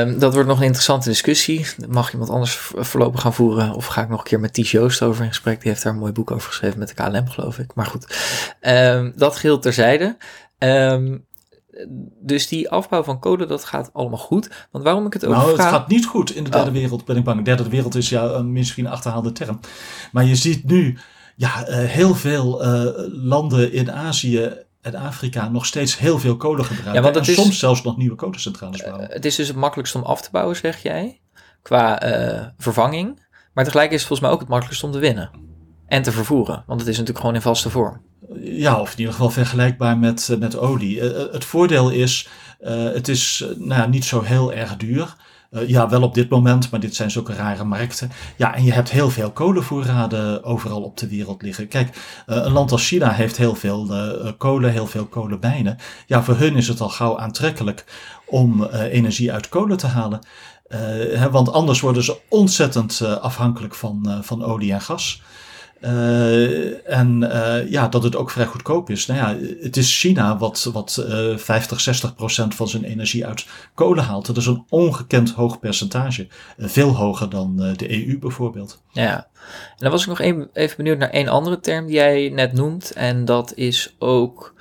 Um, dat wordt nog een interessante discussie. Mag iemand anders voorlopig gaan voeren? Of ga ik nog een keer met Ties Joost over in gesprek? Die heeft daar een mooi boek over geschreven met de KLM, geloof ik. Maar goed, um, dat geheel terzijde. Um, dus die afbouw van kolen, dat gaat allemaal goed. Want waarom ik het ook Nou, het gaat niet goed in de derde oh. wereld, ben ik bang. De derde wereld is ja een misschien een achterhaalde term. Maar je ziet nu ja, uh, heel veel uh, landen in Azië en Afrika nog steeds heel veel kolen gebruiken. Ja, want het en is, soms zelfs nog nieuwe kolencentrales bouwen. Uh, het is dus het makkelijkst om af te bouwen, zeg jij, qua vervanging. Maar tegelijk is het volgens mij ook het makkelijkst om te winnen. En te vervoeren, want het is natuurlijk gewoon in vaste vorm. Ja, of in ieder geval vergelijkbaar met, eh, met olie. Uh, het voordeel is, het is nou, niet zo heel erg duur. Uh, ja, wel op dit moment, maar dit zijn zulke rare markten. Ja, en je hebt heel veel kolenvoorraden overal op de wereld liggen. Kijk, uh, een land als China heeft heel veel uh, kolen, heel veel kolenmijnen. Ja, voor hun is het al gauw aantrekkelijk om energie uit kolen te halen. Hè, want anders worden ze ontzettend afhankelijk van, van olie en gas. Uh, en uh, ja, dat het ook vrij goedkoop is. Nou ja, het is China wat, wat uh, 50, 60 procent van zijn energie uit kolen haalt. Dat is een ongekend hoog percentage. veel hoger dan de EU bijvoorbeeld. Ja, en dan was ik nog even, even benieuwd naar één andere term die jij net noemt. En dat is ook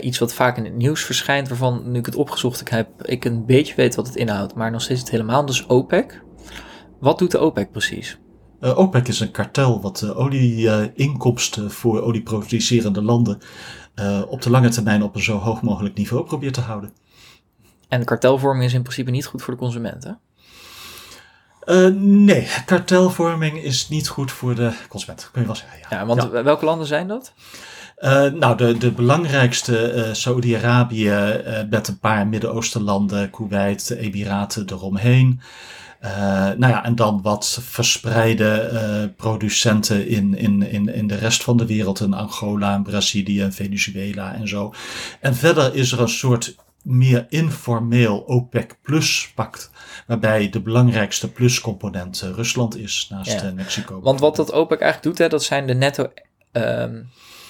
iets wat vaak in het nieuws verschijnt. Waarvan, nu ik het opgezocht heb, ik een beetje weet wat het inhoudt. Maar nog steeds het helemaal. Dus OPEC. Wat doet de OPEC precies? Uh, OPEC is een kartel wat de olieinkomsten voor olieproducerende landen uh, op de lange termijn op een zo hoog mogelijk niveau probeert te houden. En kartelvorming is in principe niet goed voor de consumenten? Uh, nee, kartelvorming is niet goed voor de consument, kun je wel zeggen. Ja, ja want ja. welke landen zijn dat? Uh, nou, de, de belangrijkste, uh, Saudi-Arabië met een paar Midden-Oostenlanden, Kuwait, Emiraten eromheen. Uh, nou ja, en dan wat verspreide uh, producenten in, in, in, in de rest van de wereld, in Angola, Brazilië, Venezuela en zo. En verder is er een soort meer informeel OPEC Plus pact, waarbij de belangrijkste pluscomponent uh, Rusland is naast ja. Mexico. Want wat dat OPEC eigenlijk doet, hè, dat zijn de netto um,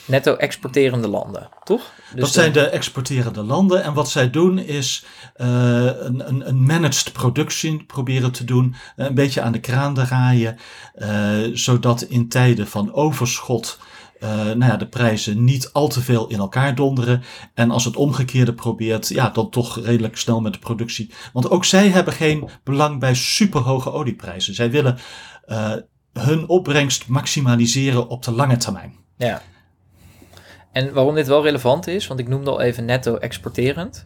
netto exporterende landen, toch? Dus dat zijn de exporterende landen. En wat zij doen is uh, een, een, een, managed productie proberen te doen. Een beetje aan de kraan draaien. Uh, zodat in tijden van overschot. Uh, nou ja, de prijzen niet al te veel in elkaar donderen. En als het omgekeerde probeert, ja, dan toch redelijk snel met de productie. Want ook zij hebben geen belang bij superhoge olieprijzen. Zij willen uh, hun opbrengst maximaliseren op de lange termijn. Ja. En waarom dit wel relevant is, want ik noemde al even netto exporterend.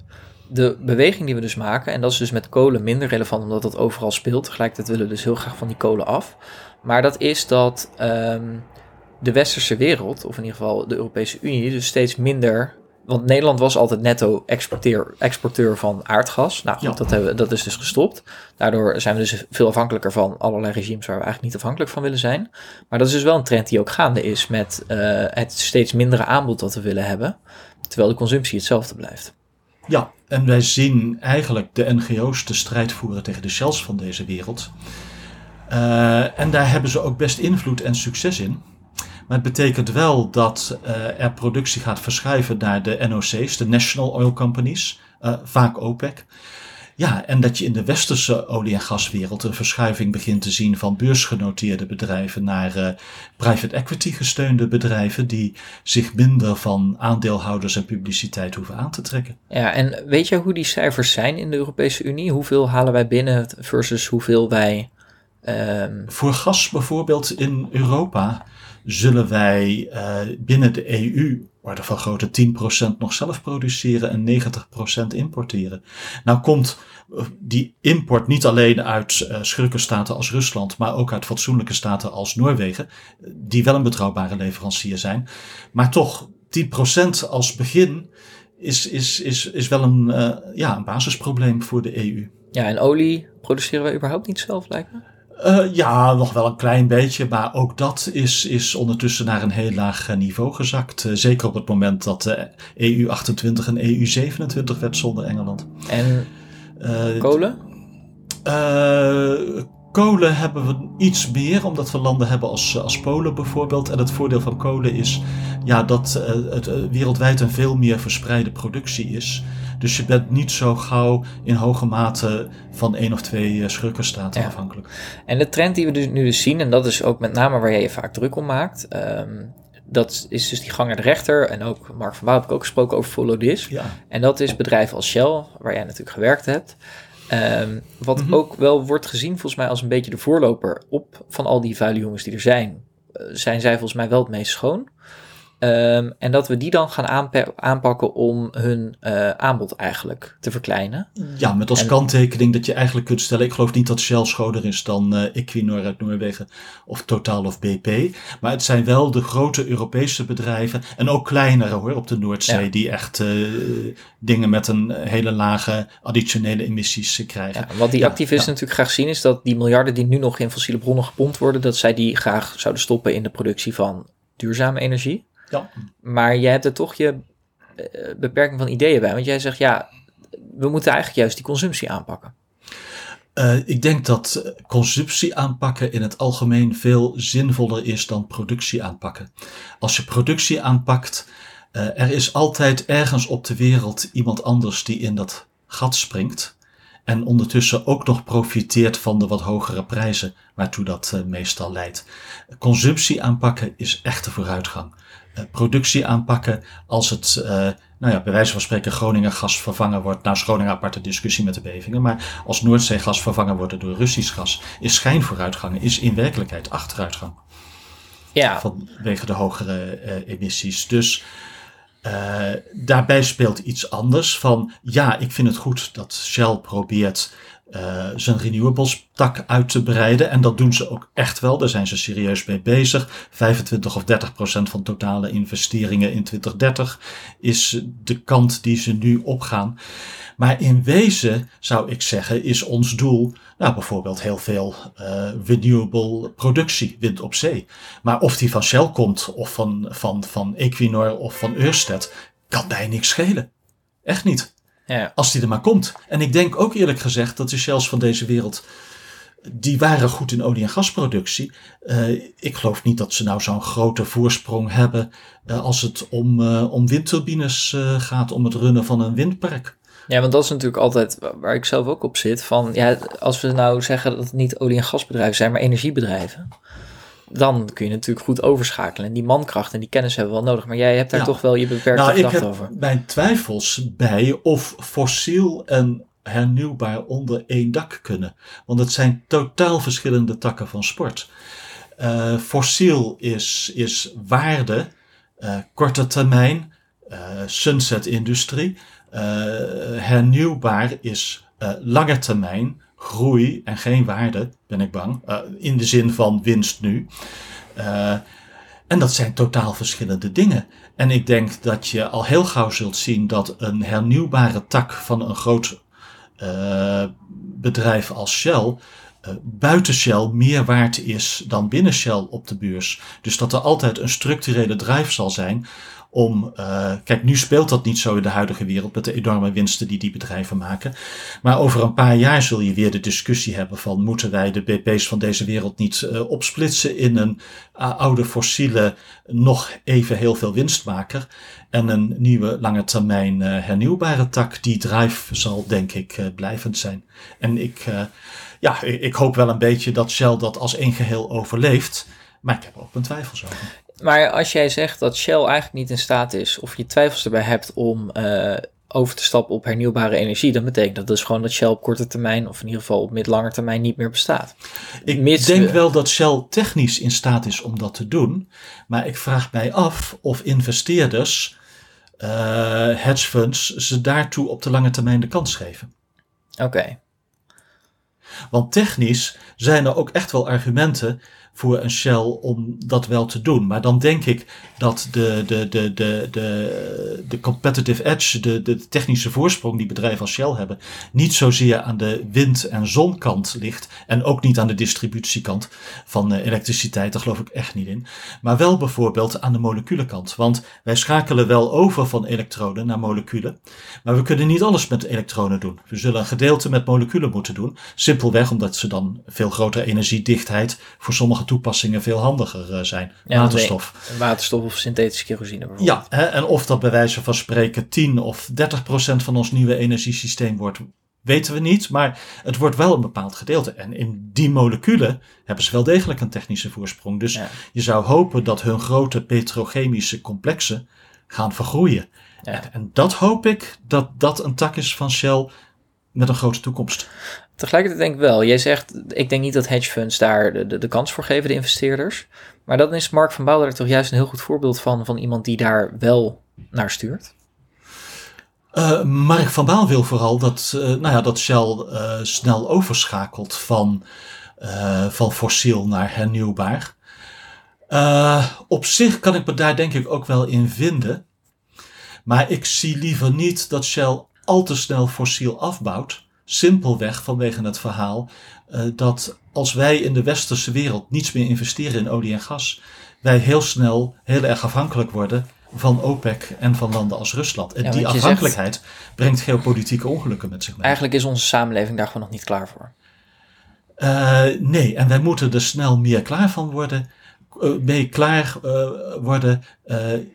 De beweging die we dus maken, en dat is dus met kolen minder relevant omdat dat overal speelt. Tegelijkertijd willen we dus heel graag van die kolen af. Maar dat is dat um, de westerse wereld, of in ieder geval de Europese Unie, dus steeds minder want Nederland was altijd netto exporteur, exporteur van aardgas. Nou goed, ja. dat, hebben, dat is dus gestopt. Daardoor zijn we dus veel afhankelijker van allerlei regimes waar we eigenlijk niet afhankelijk van willen zijn. Maar dat is dus wel een trend die ook gaande is met uh, het steeds mindere aanbod dat we willen hebben. Terwijl de consumptie hetzelfde blijft. Ja, en wij zien eigenlijk de NGO's de strijd voeren tegen de shells van deze wereld. Uh, en daar hebben ze ook best invloed en succes in. Maar het betekent wel dat uh, er productie gaat verschuiven naar de NOC's, de National Oil Companies, uh, vaak OPEC. Ja, en dat je in de westerse olie- en gaswereld een verschuiving begint te zien van beursgenoteerde bedrijven naar uh, private equity gesteunde bedrijven die zich minder van aandeelhouders en publiciteit hoeven aan te trekken. Ja, en weet je hoe die cijfers zijn in de Europese Unie? Hoeveel halen wij binnen versus hoeveel wij. Um... Voor gas bijvoorbeeld in Europa zullen wij uh, binnen de EU orde van grote 10% nog zelf produceren en 90% importeren. Nou komt uh, die import niet alleen uit uh, schurkenstaten als Rusland, maar ook uit fatsoenlijke staten als Noorwegen, die wel een betrouwbare leverancier zijn. Maar toch, 10% als begin is, is, is, is wel een, ja, een basisprobleem voor de EU. Ja, en olie produceren wij überhaupt niet zelf, lijkt me? Uh, ja, nog wel een klein beetje, maar ook dat is, is ondertussen naar een heel laag uh, niveau gezakt. Uh, zeker op het moment dat de EU 28 en EU 27 werd zonder Engeland. En kolen? kolen hebben we iets meer, omdat we landen hebben als, als Polen bijvoorbeeld. En het voordeel van kolen is ja, dat het wereldwijd een veel meer verspreide productie is. Dus je bent niet zo gauw in hoge mate van één of twee schurkenstaten ja. afhankelijk. En de trend die we dus nu dus zien, en dat is ook met name waar jij je vaak druk om maakt. Um, dat is dus die gang naar de rechter. En ook Mark van Wouw heb ik ook gesproken over Follow This. Ja. En dat is bedrijven als Shell, waar jij natuurlijk gewerkt hebt. Um, wat mm -hmm. ook wel wordt gezien volgens mij als een beetje de voorloper op van al die vuile jongens die er zijn. Uh, zijn zij volgens mij wel het meest schoon. Um, en dat we die dan gaan aanpa aanpakken om hun uh, aanbod eigenlijk te verkleinen. Ja, met als en, kanttekening dat je eigenlijk kunt stellen: ik geloof niet dat Shell schoner is dan uh, Equinor uit Noorwegen of Total of BP. Maar het zijn wel de grote Europese bedrijven en ook kleinere hoor op de Noordzee, ja. die echt uh, dingen met een hele lage additionele emissies krijgen. Ja, wat die ja, activisten natuurlijk graag zien, is dat die miljarden die nu nog in fossiele bronnen gepompt worden, dat zij die graag zouden stoppen in de productie van duurzame energie. Ja. Maar je hebt er toch je uh, beperking van ideeën bij. Want jij zegt, ja, we moeten eigenlijk juist die consumptie aanpakken. Uh, ik denk dat consumptie aanpakken in het algemeen veel zinvoller is dan productie aanpakken. Als je productie aanpakt, uh, er is altijd ergens op de wereld iemand anders die in dat gat springt. En ondertussen ook nog profiteert van de wat hogere prijzen waartoe dat uh, meestal leidt. Consumptie aanpakken is echte vooruitgang. Productie aanpakken als het nou ja, bij wijze van spreken Groningen gas vervangen wordt. Nou, Groningen aparte discussie met de bevingen. Maar als Noordzeegas vervangen wordt door Russisch gas, is schijnvooruitgang, is in werkelijkheid achteruitgang. Ja. Vanwege de hogere uh, emissies. Dus uh, daarbij speelt iets anders van, ja, ik vind het goed dat Shell probeert uh, zijn renewables tak uit te breiden. En dat doen ze ook echt wel. Daar zijn ze serieus mee bezig. 25 of 30 procent van totale investeringen in 2030 is de kant die ze nu opgaan. Maar in wezen zou ik zeggen, is ons doel, nou bijvoorbeeld heel veel uh, renewable productie, wind op zee. Maar of die van Shell komt, of van, van, van Equinor of van Ørsted, kan mij niks schelen. Echt niet. Als die er maar komt. En ik denk ook eerlijk gezegd dat de Shells van deze wereld. Die waren goed in olie- en gasproductie. Uh, ik geloof niet dat ze nou zo'n grote voorsprong hebben. Uh, als het om, uh, om windturbines gaat, om het runnen van een windpark. Ja, want dat is natuurlijk altijd waar ik zelf ook op zit. Van ja, als we nou zeggen dat het niet olie- en gasbedrijven zijn, maar energiebedrijven dan kun je natuurlijk goed overschakelen. En die mankracht en die kennis hebben we wel nodig. Maar jij hebt daar ja. toch wel je beperkte nou, gedachten over. Ik heb mijn twijfels bij of fossiel en hernieuwbaar onder één dak kunnen. Want het zijn totaal verschillende takken van sport. Uh, fossiel is, is waarde, uh, korte termijn, uh, sunset-industrie. hernieuwbaar is lange termijn, groei en geen waarde, ben ik bang. Uh, in de zin van winst nu. Uh, en dat zijn totaal verschillende dingen. En ik denk dat je al heel gauw zult zien dat een hernieuwbare tak van een groot uh, bedrijf als Shell. buiten Shell meer waard is dan binnen Shell op de beurs. Dus dat er altijd een structurele drive zal zijn om. Uh, kijk, nu speelt dat niet zo in de huidige wereld met de enorme winsten die die bedrijven maken. Maar over een paar jaar zul je weer de discussie hebben van moeten wij de BP's van deze wereld niet uh, opsplitsen in een uh, oude fossiele, nog even heel veel winstmaker en een nieuwe lange termijn hernieuwbare tak. Die drive zal denk ik blijvend zijn. En ik, ja, ik hoop wel een beetje dat Shell dat als één geheel overleeft. Maar ik heb ook mijn twijfels over. Maar als jij zegt dat Shell eigenlijk niet in staat is, of je twijfels erbij hebt om uh, over te stappen op hernieuwbare energie, dan betekent dat dus gewoon dat Shell op korte termijn, of in ieder geval op middellange termijn, niet meer bestaat. Ik Mits denk we... wel dat Shell technisch in staat is om dat te doen, maar ik vraag mij af of investeerders, uh, hedge funds, ze daartoe op de lange termijn de kans geven. Oké. Okay. Want technisch zijn er ook echt wel argumenten voor een Shell om dat wel te doen. Maar dan denk ik dat de, de, de, de, de, de competitive edge, de, de technische voorsprong die bedrijven als Shell hebben, niet zozeer aan de wind- en zonkant ligt. En ook niet aan de distributiekant van elektriciteit, daar geloof ik echt niet in. Maar wel bijvoorbeeld aan de moleculenkant. Want wij schakelen wel over van elektronen naar moleculen. Maar we kunnen niet alles met elektronen doen. We zullen een gedeelte met moleculen moeten doen. Simpelweg omdat ze dan veel grotere energiedichtheid voor sommige toepassingen veel handiger uh, zijn. Ja, waterstof. Nee, waterstof of synthetische kerosine bijvoorbeeld. Ja, hè, en of dat bij wijze van spreken 10 of 30 procent van ons nieuwe energiesysteem wordt, weten we niet. Maar het wordt wel een bepaald gedeelte. En in die moleculen hebben ze wel degelijk een technische voorsprong. Dus ja. je zou hopen dat hun grote petrochemische complexen gaan vergroeien. Ja. En, en dat hoop ik dat dat een tak is van Shell met een grote toekomst. Tegelijkertijd denk ik wel. Jij zegt, ik denk niet dat hedge funds daar de, de, de kans voor geven, de investeerders. Maar dan is Mark van Bouwler toch juist een heel goed voorbeeld van, van iemand die daar wel naar stuurt. Uh, Mark van Baal wil vooral dat, uh, nou ja, dat Shell uh, snel overschakelt van, van fossiel naar hernieuwbaar. op zich kan ik me daar denk ik ook wel in vinden. Maar ik zie liever niet dat Shell al te snel fossiel afbouwt. Simpelweg vanwege het verhaal uh, dat als wij in de westerse wereld niets meer investeren in olie en gas, wij heel snel heel erg afhankelijk worden van OPEC en van landen als Rusland. En ja, die afhankelijkheid zegt, brengt geopolitieke ongelukken met zich mee. Eigenlijk is onze samenleving daar gewoon nog niet klaar voor. Uh, nee, en wij moeten er snel meer klaar van worden, uh, mee klaar uh, worden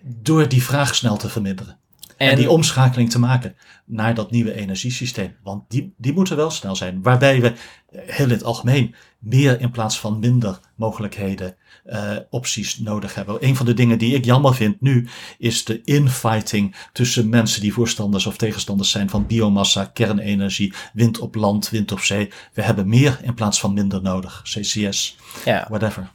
door die vraag snel te verminderen. En, en, die omschakeling te maken naar dat nieuwe energiesysteem. Want die, die moeten wel snel zijn. Waarbij we heel in het algemeen meer in plaats van minder mogelijkheden, uh, opties nodig hebben. Een van de dingen die ik jammer vind nu is de infighting tussen mensen die voorstanders of tegenstanders zijn van biomassa, kernenergie, wind op land, wind op zee. We hebben meer in plaats van minder nodig. CCS, ja. whatever.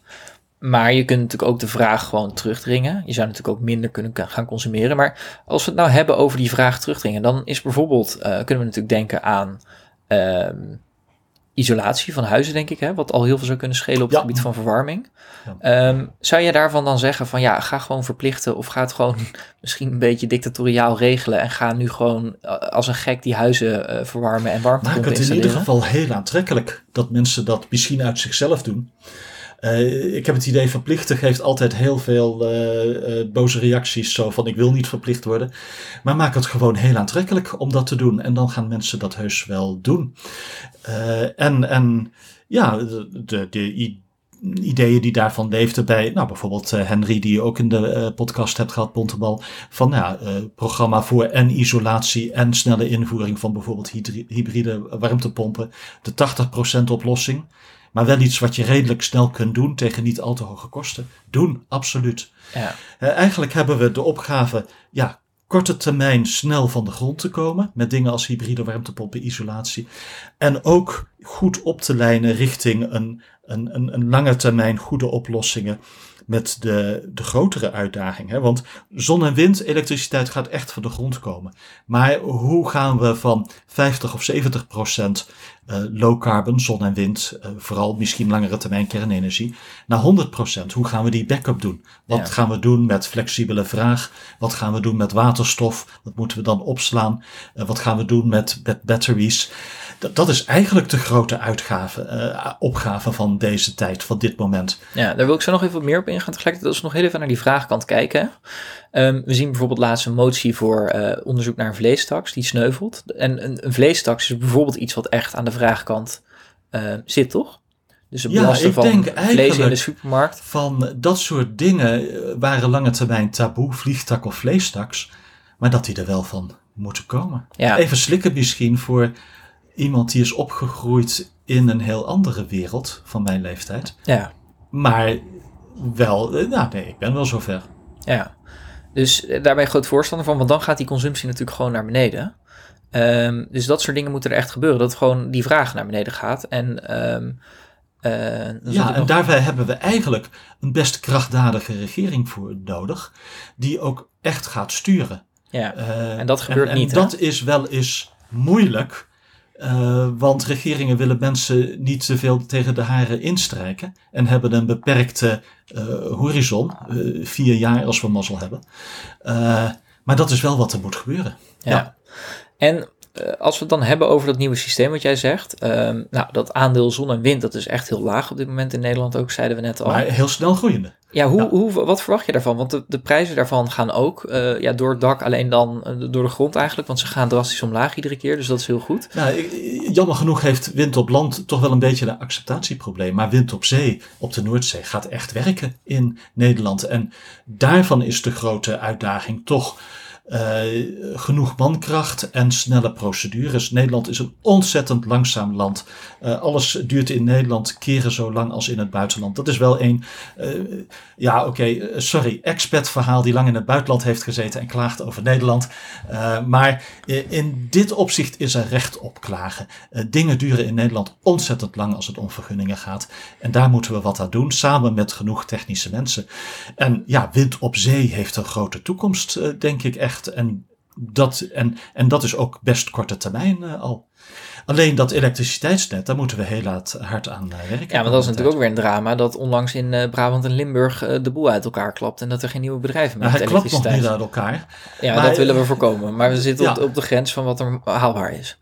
Maar je kunt natuurlijk ook de vraag gewoon terugdringen. Je zou natuurlijk ook minder kunnen gaan consumeren. Maar als we het nou hebben over die vraag terugdringen, dan is bijvoorbeeld, uh, kunnen we natuurlijk denken aan uh, isolatie van huizen, denk ik, hè, wat al heel veel zou kunnen schelen op het gebied van verwarming. Ja. Um, zou je daarvan dan zeggen van ja, ga gewoon verplichten of ga het gewoon misschien een beetje dictatoriaal regelen en ga nu gewoon uh, als een gek die huizen uh, verwarmen en warmtepompen Maak het in ieder geval heel aantrekkelijk dat mensen dat misschien uit zichzelf doen. Uh, ik heb het idee verplichten geeft altijd heel veel uh, uh, boze reacties. Zo van ik wil niet verplicht worden. Maar maak het gewoon heel aantrekkelijk om dat te doen. En dan gaan mensen dat heus wel doen. en, en ja, de, de, de ideeën die daarvan leefden bij, nou bijvoorbeeld Henry, die je ook in de podcast hebt gehad, Bontebal, van ja, programma voor en isolatie en snelle invoering van bijvoorbeeld hybride warmtepompen, de 80% oplossing. Maar wel iets wat je redelijk snel kunt doen tegen niet al te hoge kosten. Doen, absoluut. Ja. Uh, eigenlijk hebben we de opgave, ja, korte termijn snel van de grond te komen. Met dingen als hybride warmtepompen, isolatie. En ook goed op te lijnen richting een, een, een, een lange termijn goede oplossingen met de, de grotere uitdaging. Hè? Want zon- en wind, elektriciteit gaat echt van de grond komen. Maar hoe gaan we van 50 of 70 procent uh, low carbon, zon en wind, uh, vooral misschien langere termijn kernenergie, naar 100 procent? Hoe gaan we die backup doen? Wat gaan we doen met flexibele vraag? Wat gaan we doen met waterstof? Wat moeten we dan opslaan? Uh, wat gaan we doen met, met batteries? Dat, dat is eigenlijk de grote uitgave, uh, opgave van deze tijd, van dit moment. Ja, daar wil ik zo nog even wat meer op ingaan. Tegelijkertijd als we nog heel even naar die vraagkant kijken. Um, we zien bijvoorbeeld laatst een motie voor uh, onderzoek naar een vleestaks die sneuvelt. En een, een vleestaks is bijvoorbeeld iets wat echt aan de vraagkant uh, zit, toch? Dus het ja, ik van denk vlees in de supermarkt. Van dat soort dingen waren lange termijn taboe, vliegtak of vleestaks. Maar dat die er wel van moeten komen. Ja. Even slikken misschien voor iemand die is opgegroeid in een heel andere wereld van mijn leeftijd. Ja. Maar wel, eh, nou nee, ik ben wel zover. Ja, dus eh, daar ben je groot voorstander van, want dan gaat die consumptie natuurlijk gewoon naar beneden. Um, dus dat soort dingen moeten er echt gebeuren, dat gewoon die vraag naar beneden gaat. En, um, uh, ja, en daarbij hebben we eigenlijk een best krachtdadige regering voor nodig, die ook echt gaat sturen. Ja, uh, en dat gebeurt en, niet. En dat is wel eens moeilijk, uh, want regeringen willen mensen niet te veel tegen de haren instrijken en hebben een beperkte uh, horizon, uh, vier jaar als we mazzel hebben. maar dat is wel wat er moet gebeuren. Ja. ja. En als we het dan hebben over dat nieuwe systeem wat jij zegt, ehm, nou dat aandeel zon en wind dat is echt heel laag op dit moment in Nederland ook, zeiden we net al. Maar heel snel groeiende. Ja, hoe, Hoe, wat verwacht je daarvan? Want de, de prijzen daarvan gaan ook uh, ja, door het dak, alleen dan uh, door de grond eigenlijk. Want ze gaan drastisch omlaag iedere keer, dus dat is heel goed. Nou, jammer genoeg heeft wind op land toch wel een beetje een acceptatieprobleem. Maar wind op zee, op de Noordzee, gaat echt werken in Nederland. En daarvan is de grote uitdaging toch uh, genoeg mankracht en snelle procedures. Nederland is een ontzettend langzaam land. Uh, alles duurt in Nederland keren zo lang als in het buitenland. Dat is wel een, uh, ja oké, sorry, expat verhaal die lang in het buitenland heeft gezeten en klaagt over Nederland. maar in dit opzicht is er recht op klagen. dingen duren in Nederland ontzettend lang als het om vergunningen gaat. En daar moeten we wat aan doen, samen met genoeg technische mensen. En ja, wind op zee heeft een grote toekomst, denk ik echt. En dat, en, en dat is ook best korte termijn uh, al. Alleen dat elektriciteitsnet, daar moeten we heel laat hard aan uh, werken. Ja, maar dat is natuurlijk ook weer een drama dat onlangs in uh, Brabant en Limburg de boel uit elkaar klapt en dat er geen nieuwe bedrijven meer nou, Hij klapt nog niet uit elkaar. Ja, maar, dat willen we voorkomen. Maar we zitten op, op, de grens van wat er haalbaar is.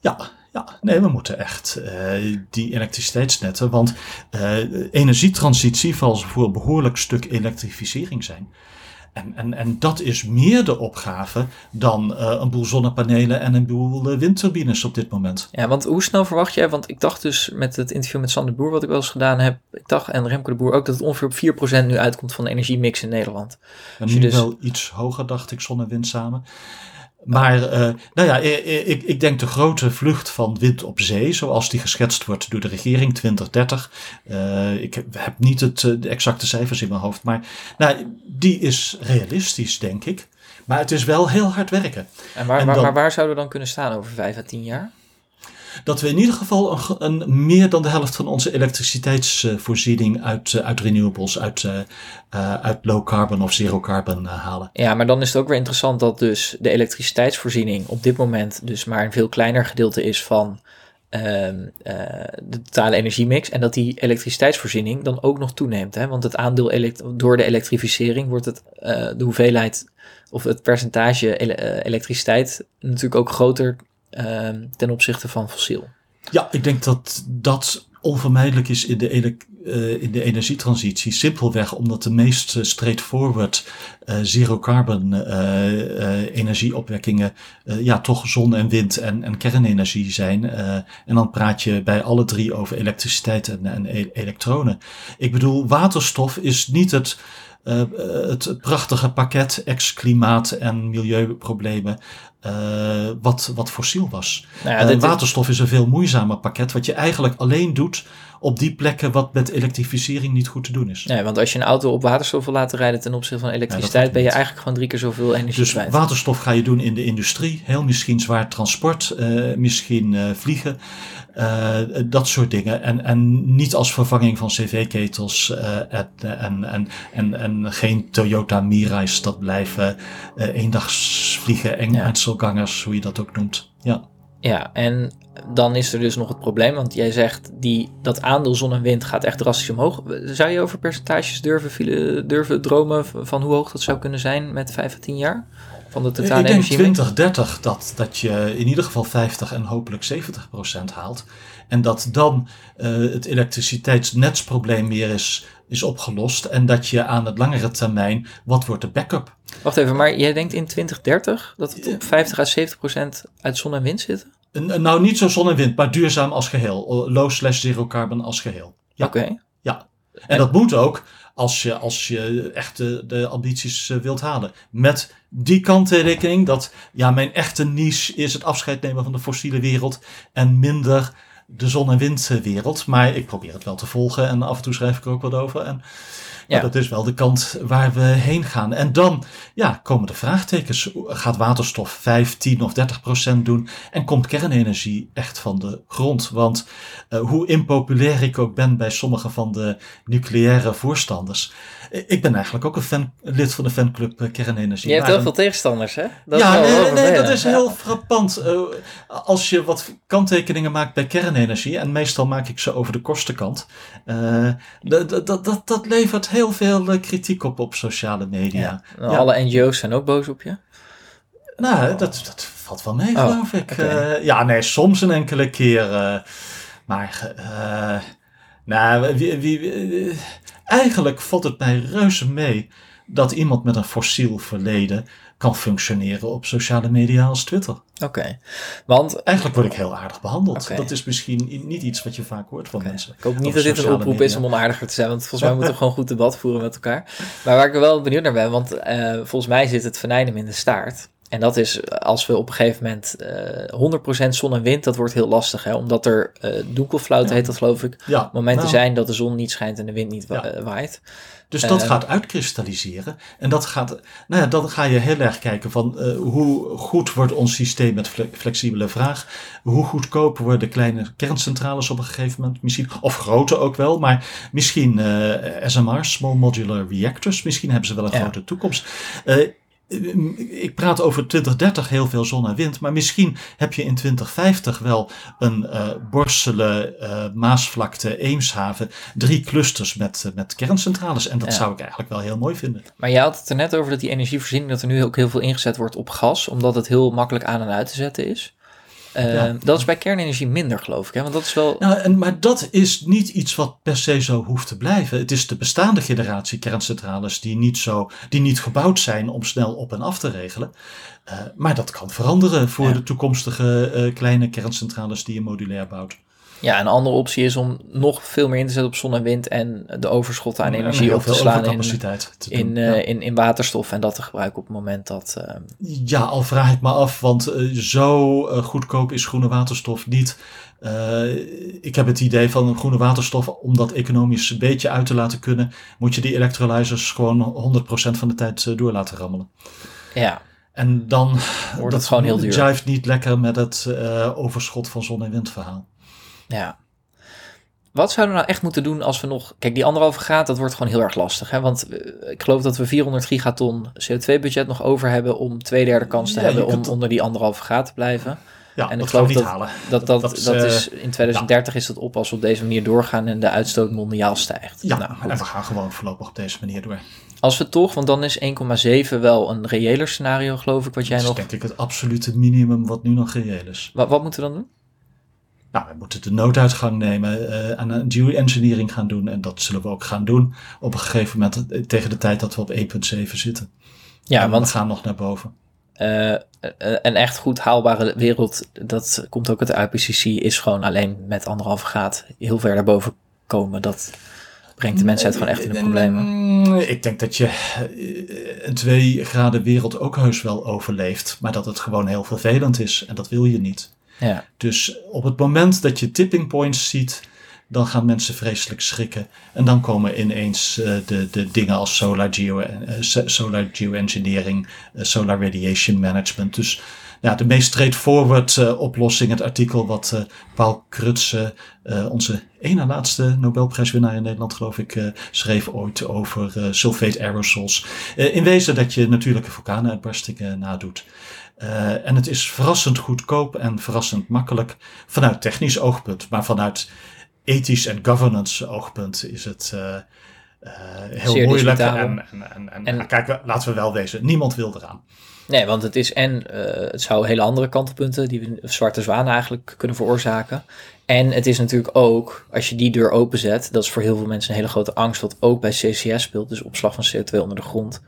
Ja, ja, nee, we moeten echt uh, die elektriciteitsnetten, want uh, energietransitie zal voor een behoorlijk stuk elektrificering zijn. En, en, en dat is meer de opgave dan uh, een boel zonnepanelen en een boel uh, windturbines op dit moment. Ja, want hoe snel verwacht jij, want ik dacht dus met het interview met Sander Boer wat ik wel eens gedaan heb, ik dacht en Remco de Boer ook dat het ongeveer op 4% nu uitkomt van de energiemix in Nederland. En nu dus... wel iets hoger dacht ik, zon en wind samen. Maar uh, nou ja, ik, ik, denk de grote vlucht van wind op zee, zoals die geschetst wordt door de regering 2030. Uh, ik heb niet het, de exacte cijfers in mijn hoofd, maar nou, die is realistisch, denk ik. Maar het is wel heel hard werken. En waar, en dan, maar waar zouden we dan kunnen staan over vijf à tien jaar? Dat we in ieder geval een, een, meer dan de helft van onze elektriciteitsvoorziening uit, uit renewables, uit, uh, uit low carbon of zero carbon halen. Ja, maar dan is het ook weer interessant dat dus de elektriciteitsvoorziening op dit moment dus maar een veel kleiner gedeelte is van uh, de totale energiemix. En dat die elektriciteitsvoorziening dan ook nog toeneemt. Hè? Want het aandeel door de elektrificering wordt het, de hoeveelheid of het percentage elektriciteit natuurlijk ook groter Ehm, ten opzichte van fossiel. Ja, ik denk dat dat onvermijdelijk is in de, uh, in de energietransitie. Simpelweg omdat de meest straightforward uh, zero carbon uh, energieopwekkingen ja, toch zon en wind en, en kernenergie zijn. en dan praat je bij alle drie over elektriciteit en, en e elektronen. Ik bedoel, waterstof is niet het uh, het prachtige pakket ex-klimaat en milieuproblemen, uh, wat, wat fossiel was. Nou ja, waterstof is een veel moeizamer pakket, wat je eigenlijk alleen doet op die plekken wat met elektrificering niet goed te doen is. Nee, want als je een auto op waterstof wil laten rijden ten opzichte van elektriciteit, ben je eigenlijk gewoon drie keer zoveel energie dus kwijt. waterstof ga je doen in de industrie, heel misschien zwaar transport, uh, misschien vliegen. Uh, dat soort dingen. En, en niet als vervanging van cv-ketels uh, en, en, en, en, geen Toyota Mirais dat blijven uh, eendags vliegen, ja. hoe je dat ook noemt. Ja. Ja, en dan is er dus nog het probleem, want jij zegt die, dat aandeel zon en wind gaat echt drastisch omhoog. Zou je over percentages durven, durven dromen van hoe hoog dat zou kunnen zijn met 5 à 10 jaar? Van de totale Ik denk 2030 dat, dat je in ieder geval 50 en hopelijk 70 procent haalt. En dat dan uh, het elektriciteitsnetsprobleem weer is, is opgelost. En dat je aan het langere termijn, wat wordt de backup? Wacht even, maar jij denkt in 2030 dat het op 50 à 70 procent uit zon en wind zit? Nou, niet zo zon en wind, maar duurzaam als geheel. Low slash zero carbon als geheel. Ja. Oké. Ja. En, en dat moet ook als je, als je echt de, de ambities eh, wilt halen. Met die kanttekening dat ja, mijn echte niche is het afscheid nemen van de fossiele wereld en minder de zon- en windwereld. Maar ik probeer het wel te volgen en af en toe schrijf ik er ook wat over. En ja. dat is wel de kant waar we heen gaan. En dan ja, komen de vraagtekens. Gaat waterstof 5, 10 of 30 procent doen? En komt kernenergie echt van de grond? Want uh, hoe impopulair ik ook ben bij sommige van de nucleaire voorstanders. Ik ben eigenlijk ook een fan, lid van de fanclub uh, Kernenergie. Je hebt heel veel tegenstanders, hè? Dat ja, nee, nee, dat is heel frappant. Uh, als je wat kanttekeningen maakt bij kernenergie, en meestal maak ik ze over de kostenkant, dat, dat, dat, dat levert heel veel kritiek op op sociale media. Ja. Alle NGO's zijn ook boos op je? Nou, dat, dat valt wel mee, oh, geloof ik. Okay. ja, nee, soms een enkele keer. maar, nou, wie, wie, Eigenlijk valt het mij reuze mee dat iemand met een fossiel verleden kan functioneren op sociale media als Twitter. Oké, want... Eigenlijk word ik heel aardig behandeld. Dat is misschien niet iets wat je vaak hoort van mensen. Ik hoop niet dat dit een oproep is om onaardiger te zijn, want volgens mij moeten we gewoon goed debat voeren met elkaar. Maar waar ik wel benieuwd naar ben, want uh, volgens mij zit het venijn in de staart. En dat is als we op een gegeven moment uh, 100% zon en wind, dat wordt heel lastig. Hè? Omdat er uh, ja. heet dat geloof ik. Ja. Momenten nou. zijn dat de zon niet schijnt en de wind niet wa ja. waait. Dus dat uh, gaat uitkristalliseren. En dat gaat, nou ja, dan ga je heel erg kijken van uh, hoe goed wordt ons systeem met flexibele vraag. Hoe goedkoop worden kleine kerncentrales op een gegeven moment misschien. Of grote ook wel, maar misschien SMR's, Small Modular Reactors. Misschien hebben ze wel een grote toekomst ik praat over 2030 heel veel zon en wind, maar misschien heb je in 2050 wel een uh, Borselen, uh, Maasvlakte, Eemshaven, drie clusters met, uh, met kerncentrales. En dat ja. zou ik eigenlijk wel heel mooi vinden. Maar je had het er net over dat die energievoorziening, dat er nu ook heel veel ingezet wordt op gas, omdat het heel makkelijk aan en uit te zetten is. Uh, Dat is bij kernenergie minder, geloof ik. Hè? Want dat is wel. Nou, en, maar dat is niet iets wat per se zo hoeft te blijven. Het is de bestaande generatie kerncentrales die niet, zo, die niet gebouwd zijn om snel op en af te regelen. Uh, maar dat kan veranderen voor de toekomstige uh, kleine kerncentrales die je modulair bouwt. Ja, een andere optie is om nog veel meer in te zetten op zon en wind en de overschotten aan energie op te slaan in, in, uh, in, in, waterstof en dat te gebruiken op het moment dat... Uh... Ja, al vraag ik me af, want uh, zo goedkoop is groene waterstof niet. ik heb het idee van groene waterstof, om dat economisch een beetje uit te laten kunnen, moet je die electrolyzers gewoon 100% van de tijd door laten rammelen. Ja. En dan wordt het gewoon heel duur. jive niet lekker met het overschot van zon- en windverhaal. Ja. Wat zouden we nou echt moeten doen als we nog... Kijk, die anderhalve graad, dat wordt gewoon heel erg lastig. Hè? Want eh, ik geloof dat we 400 gigaton CO2-budget nog over hebben... om twee derde kans te hebben om onder die anderhalve graad te blijven. Ja, en ik geloof dat, halen. Dat, dat, dat, dat is, in 2030 is dat op als we op deze manier doorgaan en de uitstoot mondiaal stijgt. Ja, nou, en we gaan gewoon voorlopig op deze manier door. Als we toch, want dan is 1,7 wel een reëler scenario, geloof ik, wat jij dat nog... is denk ik het absolute minimum wat nu nog reëel is. Wat, wat moeten we dan doen? Nou, we moeten de nooduitgang nemen, uh, aan een geoengineering gaan doen. En dat zullen we ook gaan doen op een gegeven moment eh, tegen de tijd dat we op 1.7 zitten. Ja, en want we gaan nog naar boven. Uh, een echt goed haalbare wereld, dat komt ook uit de IPCC, is gewoon alleen met anderhalve graad heel ver daarboven komen. Dat brengt de mensheid gewoon echt in de problemen. Mm, ik denk dat je een twee graden wereld ook heus wel overleeft, maar dat het gewoon heel vervelend is en dat wil je niet. Ja. Dus op het moment dat je tipping points ziet, dan gaan mensen vreselijk schrikken. En dan komen ineens uh, de, de dingen als solar, geo, uh, solar geoengineering, uh, solar radiation management. Dus ja, de meest straightforward oplossing, het artikel wat Paul Krutse, onze ene laatste Nobelprijswinnaar in Nederland geloof ik, schreef ooit over sulfate aerosols. in wezen dat je natuurlijke vulkaanuitbarstingen nadoet. Uh, en het is verrassend goedkoop en verrassend makkelijk vanuit technisch oogpunt. Maar vanuit ethisch en governance oogpunt is het uh, uh, heel Zeer moeilijk. En, en, en, en, kijk, laten we wel wezen, niemand wil eraan. Nee, want het is en het zou hele andere kantelpunten, die we zwarte zwanen eigenlijk kunnen veroorzaken. En het is natuurlijk ook, als je die deur openzet, dat is voor heel veel mensen een hele grote angst, wat ook bij CCS speelt, dus opslag van CO2 onder de grond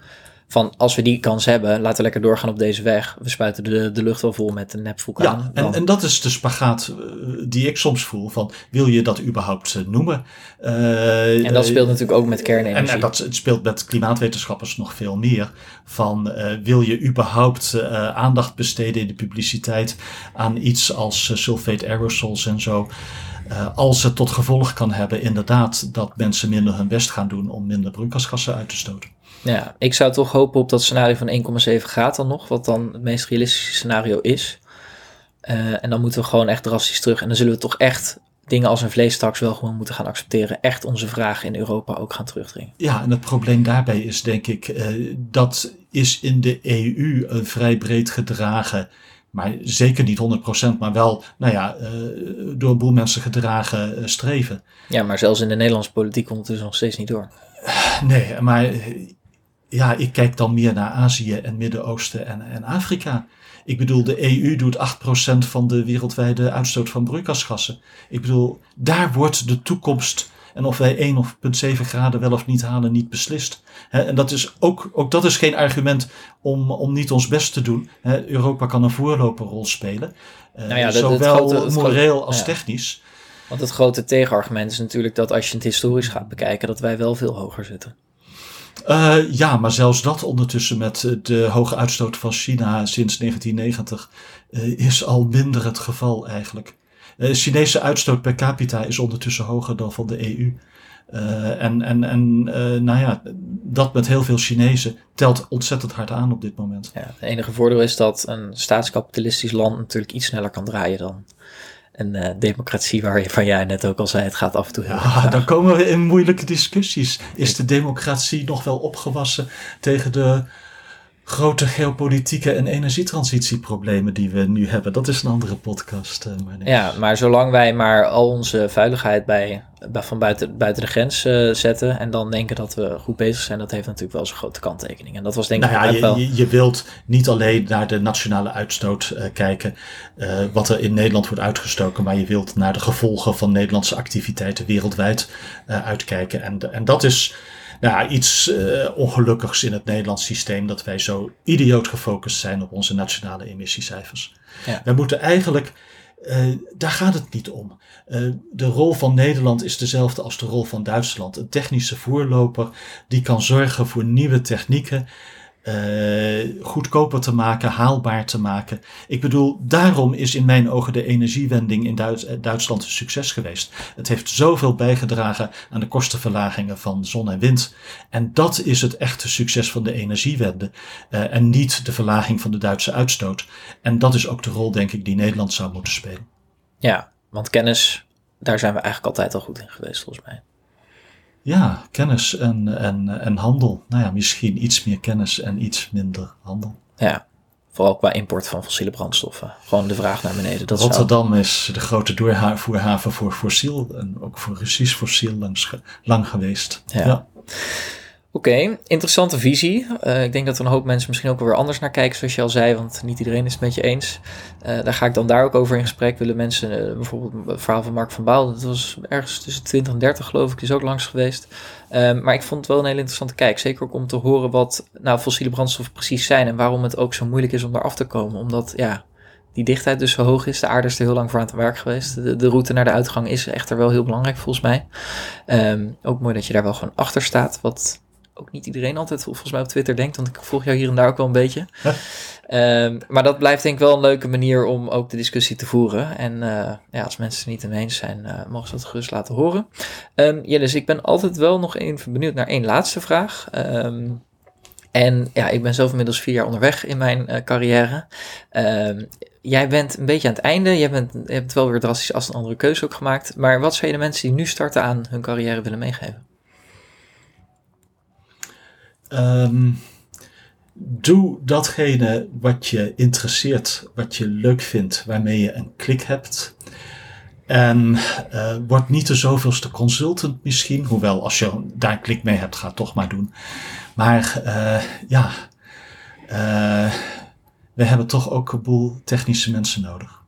van als we die kans hebben, laten we lekker doorgaan op deze weg. We spuiten de, de lucht wel vol met een nepvulkaan. Ja, en, en dat is de spagaat uh, die ik soms voel. Van, wil je dat überhaupt uh, noemen? Uh, en dat speelt natuurlijk ook met kernenergie. En, en dat het speelt met klimaatwetenschappers nog veel meer. Van, wil je überhaupt aandacht besteden in de publiciteit aan iets als sulfate aerosols en zo? Uh, als het tot gevolg kan hebben, inderdaad, dat mensen minder hun best gaan doen om minder broeikasgassen uit te stoten. Ja, ik zou toch hopen op dat scenario van 1,7 graad dan nog, wat dan het meest realistische scenario is. Uh, en dan moeten we gewoon echt drastisch terug. En dan zullen we toch echt dingen als een vleestaks wel gewoon moeten gaan accepteren. Echt onze vragen in Europa ook gaan terugdringen. Ja, en het probleem daarbij is denk ik, uh, dat is in de EU een vrij breed gedragen maar zeker niet 100%, maar wel, nou ja, uh, door een boel mensen gedragen streven. Ja, maar zelfs in de Nederlandse politiek komt het dus nog steeds niet door. Nee, maar ja, ik kijk dan meer naar Azië en Midden-Oosten en, en Afrika. Ik bedoel, de EU doet 8% van de wereldwijde uitstoot van broeikasgassen. Ik bedoel, daar wordt de toekomst en of wij 1 of 0,7 graden wel of niet halen, niet beslist. en dat is ook, ook dat is geen argument om, om niet ons best te doen. Europa kan een voorloperrol spelen. Uh, nou ja, zowel grote, moreel als ja. technisch. Want het grote tegenargument is natuurlijk dat als je het historisch gaat bekijken, dat wij wel veel hoger zitten. Uh, ja, maar zelfs dat ondertussen met de hoge uitstoot van China sinds 1990 uh, is al minder het geval eigenlijk. Chinese uitstoot per capita is ondertussen hoger dan van de EU. En en, en nou ja, dat met heel veel Chinezen telt ontzettend hard aan op dit moment. Ja, het enige voordeel is dat een staatskapitalistisch land natuurlijk iets sneller kan draaien dan een uh, democratie waarvan jij net ook al zei, het gaat af en toe Ja, dan komen we in moeilijke discussies. Is de democratie nog wel opgewassen tegen de grote geopolitieke en energietransitieproblemen die we nu hebben. Dat is een andere podcast. Uh, maar nee. Ja, maar zolang wij maar al onze veiligheid bij, bij van buiten, buiten de grens uh, zetten en dan denken dat we goed bezig zijn, dat heeft natuurlijk wel zijn grote kanttekening. En dat was denk nou ik ja, je, wel... je, je, wilt niet alleen naar de nationale uitstoot uh, kijken, wat er in Nederland wordt uitgestoken, maar je wilt naar de gevolgen van Nederlandse activiteiten wereldwijd uitkijken. En, en dat is nou, iets uh, ongelukkigs in het Nederlands systeem dat wij zo idioot gefocust zijn op onze nationale emissiecijfers. Ja. Wij moeten eigenlijk, uh, daar gaat het niet om. Uh, de rol van Nederland is dezelfde als de rol van Duitsland. Een technische voorloper die kan zorgen voor nieuwe technieken uh, goedkoper te maken, haalbaar te maken. Ik bedoel, daarom is in mijn ogen de energiewending in Duits eh, Duitsland een succes geweest. Het heeft zoveel bijgedragen aan de kostenverlagingen van zon en wind. En dat is het echte succes van de energiewende. Uh, en niet de verlaging van de Duitse uitstoot. En dat is ook de rol, denk ik, die Nederland zou moeten spelen. Ja, want kennis, daar zijn we eigenlijk altijd al goed in geweest, volgens mij. Ja, kennis en, en, en handel. Nou ja, misschien iets meer kennis en iets minder handel. Ja, vooral qua import van fossiele brandstoffen. Gewoon de vraag naar beneden. Dat Rotterdam is de grote doorvoerhaven voor fossiel en ook voor Russisch fossiel lang, lang geweest. ja. Oké, interessante visie. Uh, ik denk dat er een hoop mensen misschien ook weer anders naar kijken, zoals je al zei, want niet iedereen is het met je eens. Uh, daar ga ik dan daar ook over in gesprek. Willen mensen, uh, bijvoorbeeld het verhaal van Mark van Baal, dat was ergens tussen 20 en 30 geloof ik, is ook langs geweest. Ehm, maar ik vond het wel een hele interessante kijk. Zeker ook om te horen wat nou, fossiele brandstoffen precies zijn en waarom het ook zo moeilijk is om daar af te komen. Omdat ja, die dichtheid dus zo hoog is. De aarde is er heel lang voor aan het werk geweest. De, route naar de uitgang is echter wel heel belangrijk volgens mij. Um, ook mooi dat je daar wel gewoon achter staat. Wat ook niet iedereen altijd volgens mij op Twitter denkt, want ik volg jou hier en daar ook wel een beetje. um, maar dat blijft denk ik wel een leuke manier om ook de discussie te voeren. En uh, ja, als mensen het niet mee eens zijn, uh, mogen ze dat gerust laten horen. Um, ja, dus ik ben altijd wel nog even benieuwd naar één laatste vraag. Um, en ja, ik ben zelf inmiddels vier jaar onderweg in mijn uh, carrière. jij bent een beetje aan het einde. Je, bent, je hebt wel weer drastisch als een andere keuze ook gemaakt. Maar wat zou je de mensen die nu starten aan hun carrière willen meegeven? Um, doe datgene wat je interesseert, wat je leuk vindt, waarmee je een klik hebt. En uh, word niet de zoveelste consultant misschien, hoewel als je daar een klik mee hebt, ga het toch maar doen. Maar uh, ja, uh, we hebben toch ook een boel technische mensen nodig.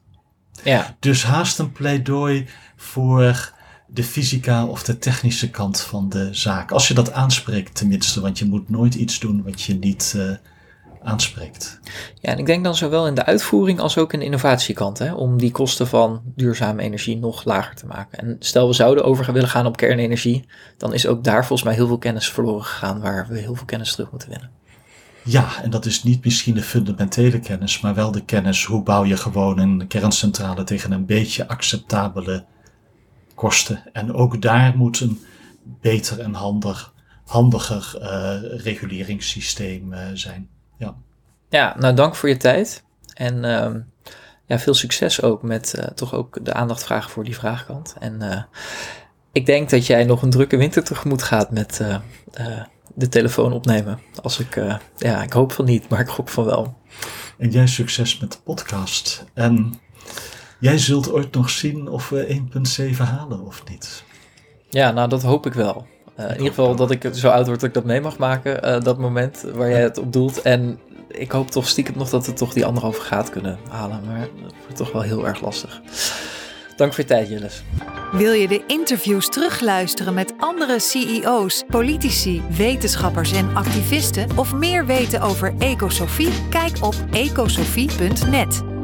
Ja. Dus haast een pleidooi voor de fysica of de technische kant van de zaak. Als je dat aanspreekt tenminste, want je moet nooit iets doen wat je niet uh, aanspreekt. Ja, en ik denk dan zowel in de uitvoering als ook in de innovatiekant, hè, om die kosten van duurzame energie nog lager te maken. En stel we zouden over willen gaan op kernenergie, dan is ook daar volgens mij heel veel kennis verloren gegaan, waar we heel veel kennis terug moeten winnen. Ja, en dat is niet misschien de fundamentele kennis, maar wel de kennis hoe bouw je gewoon een kerncentrale tegen een beetje acceptabele kosten. En ook daar moet een beter en handig, handiger uh, reguleringssysteem uh, zijn. Ja. ja, nou dank voor je tijd. En uh, ja, veel succes ook met uh, toch ook de aandacht vragen voor die vraagkant. En ik denk dat jij nog een drukke winter tegemoet gaat met de telefoon opnemen. Als ik, ja, ik hoop van niet, maar ik hoop van wel. En jij succes met de podcast. En Jij zult ooit nog zien of we 1.7 halen of niet. Ja, nou dat hoop ik wel. Uh, in ieder geval dat ik zo oud word dat ik dat mee mag maken, uh, dat moment waar jij het op doelt. En ik hoop toch stiekem nog dat we toch die anderhalve graad kunnen halen. Maar dat wordt toch wel heel erg lastig. Dank voor je tijd, Jillis. Wil je de interviews terugluisteren met andere CEO's, politici, wetenschappers en activisten? Of meer weten over Ecosofie? Kijk op ecosofie.net.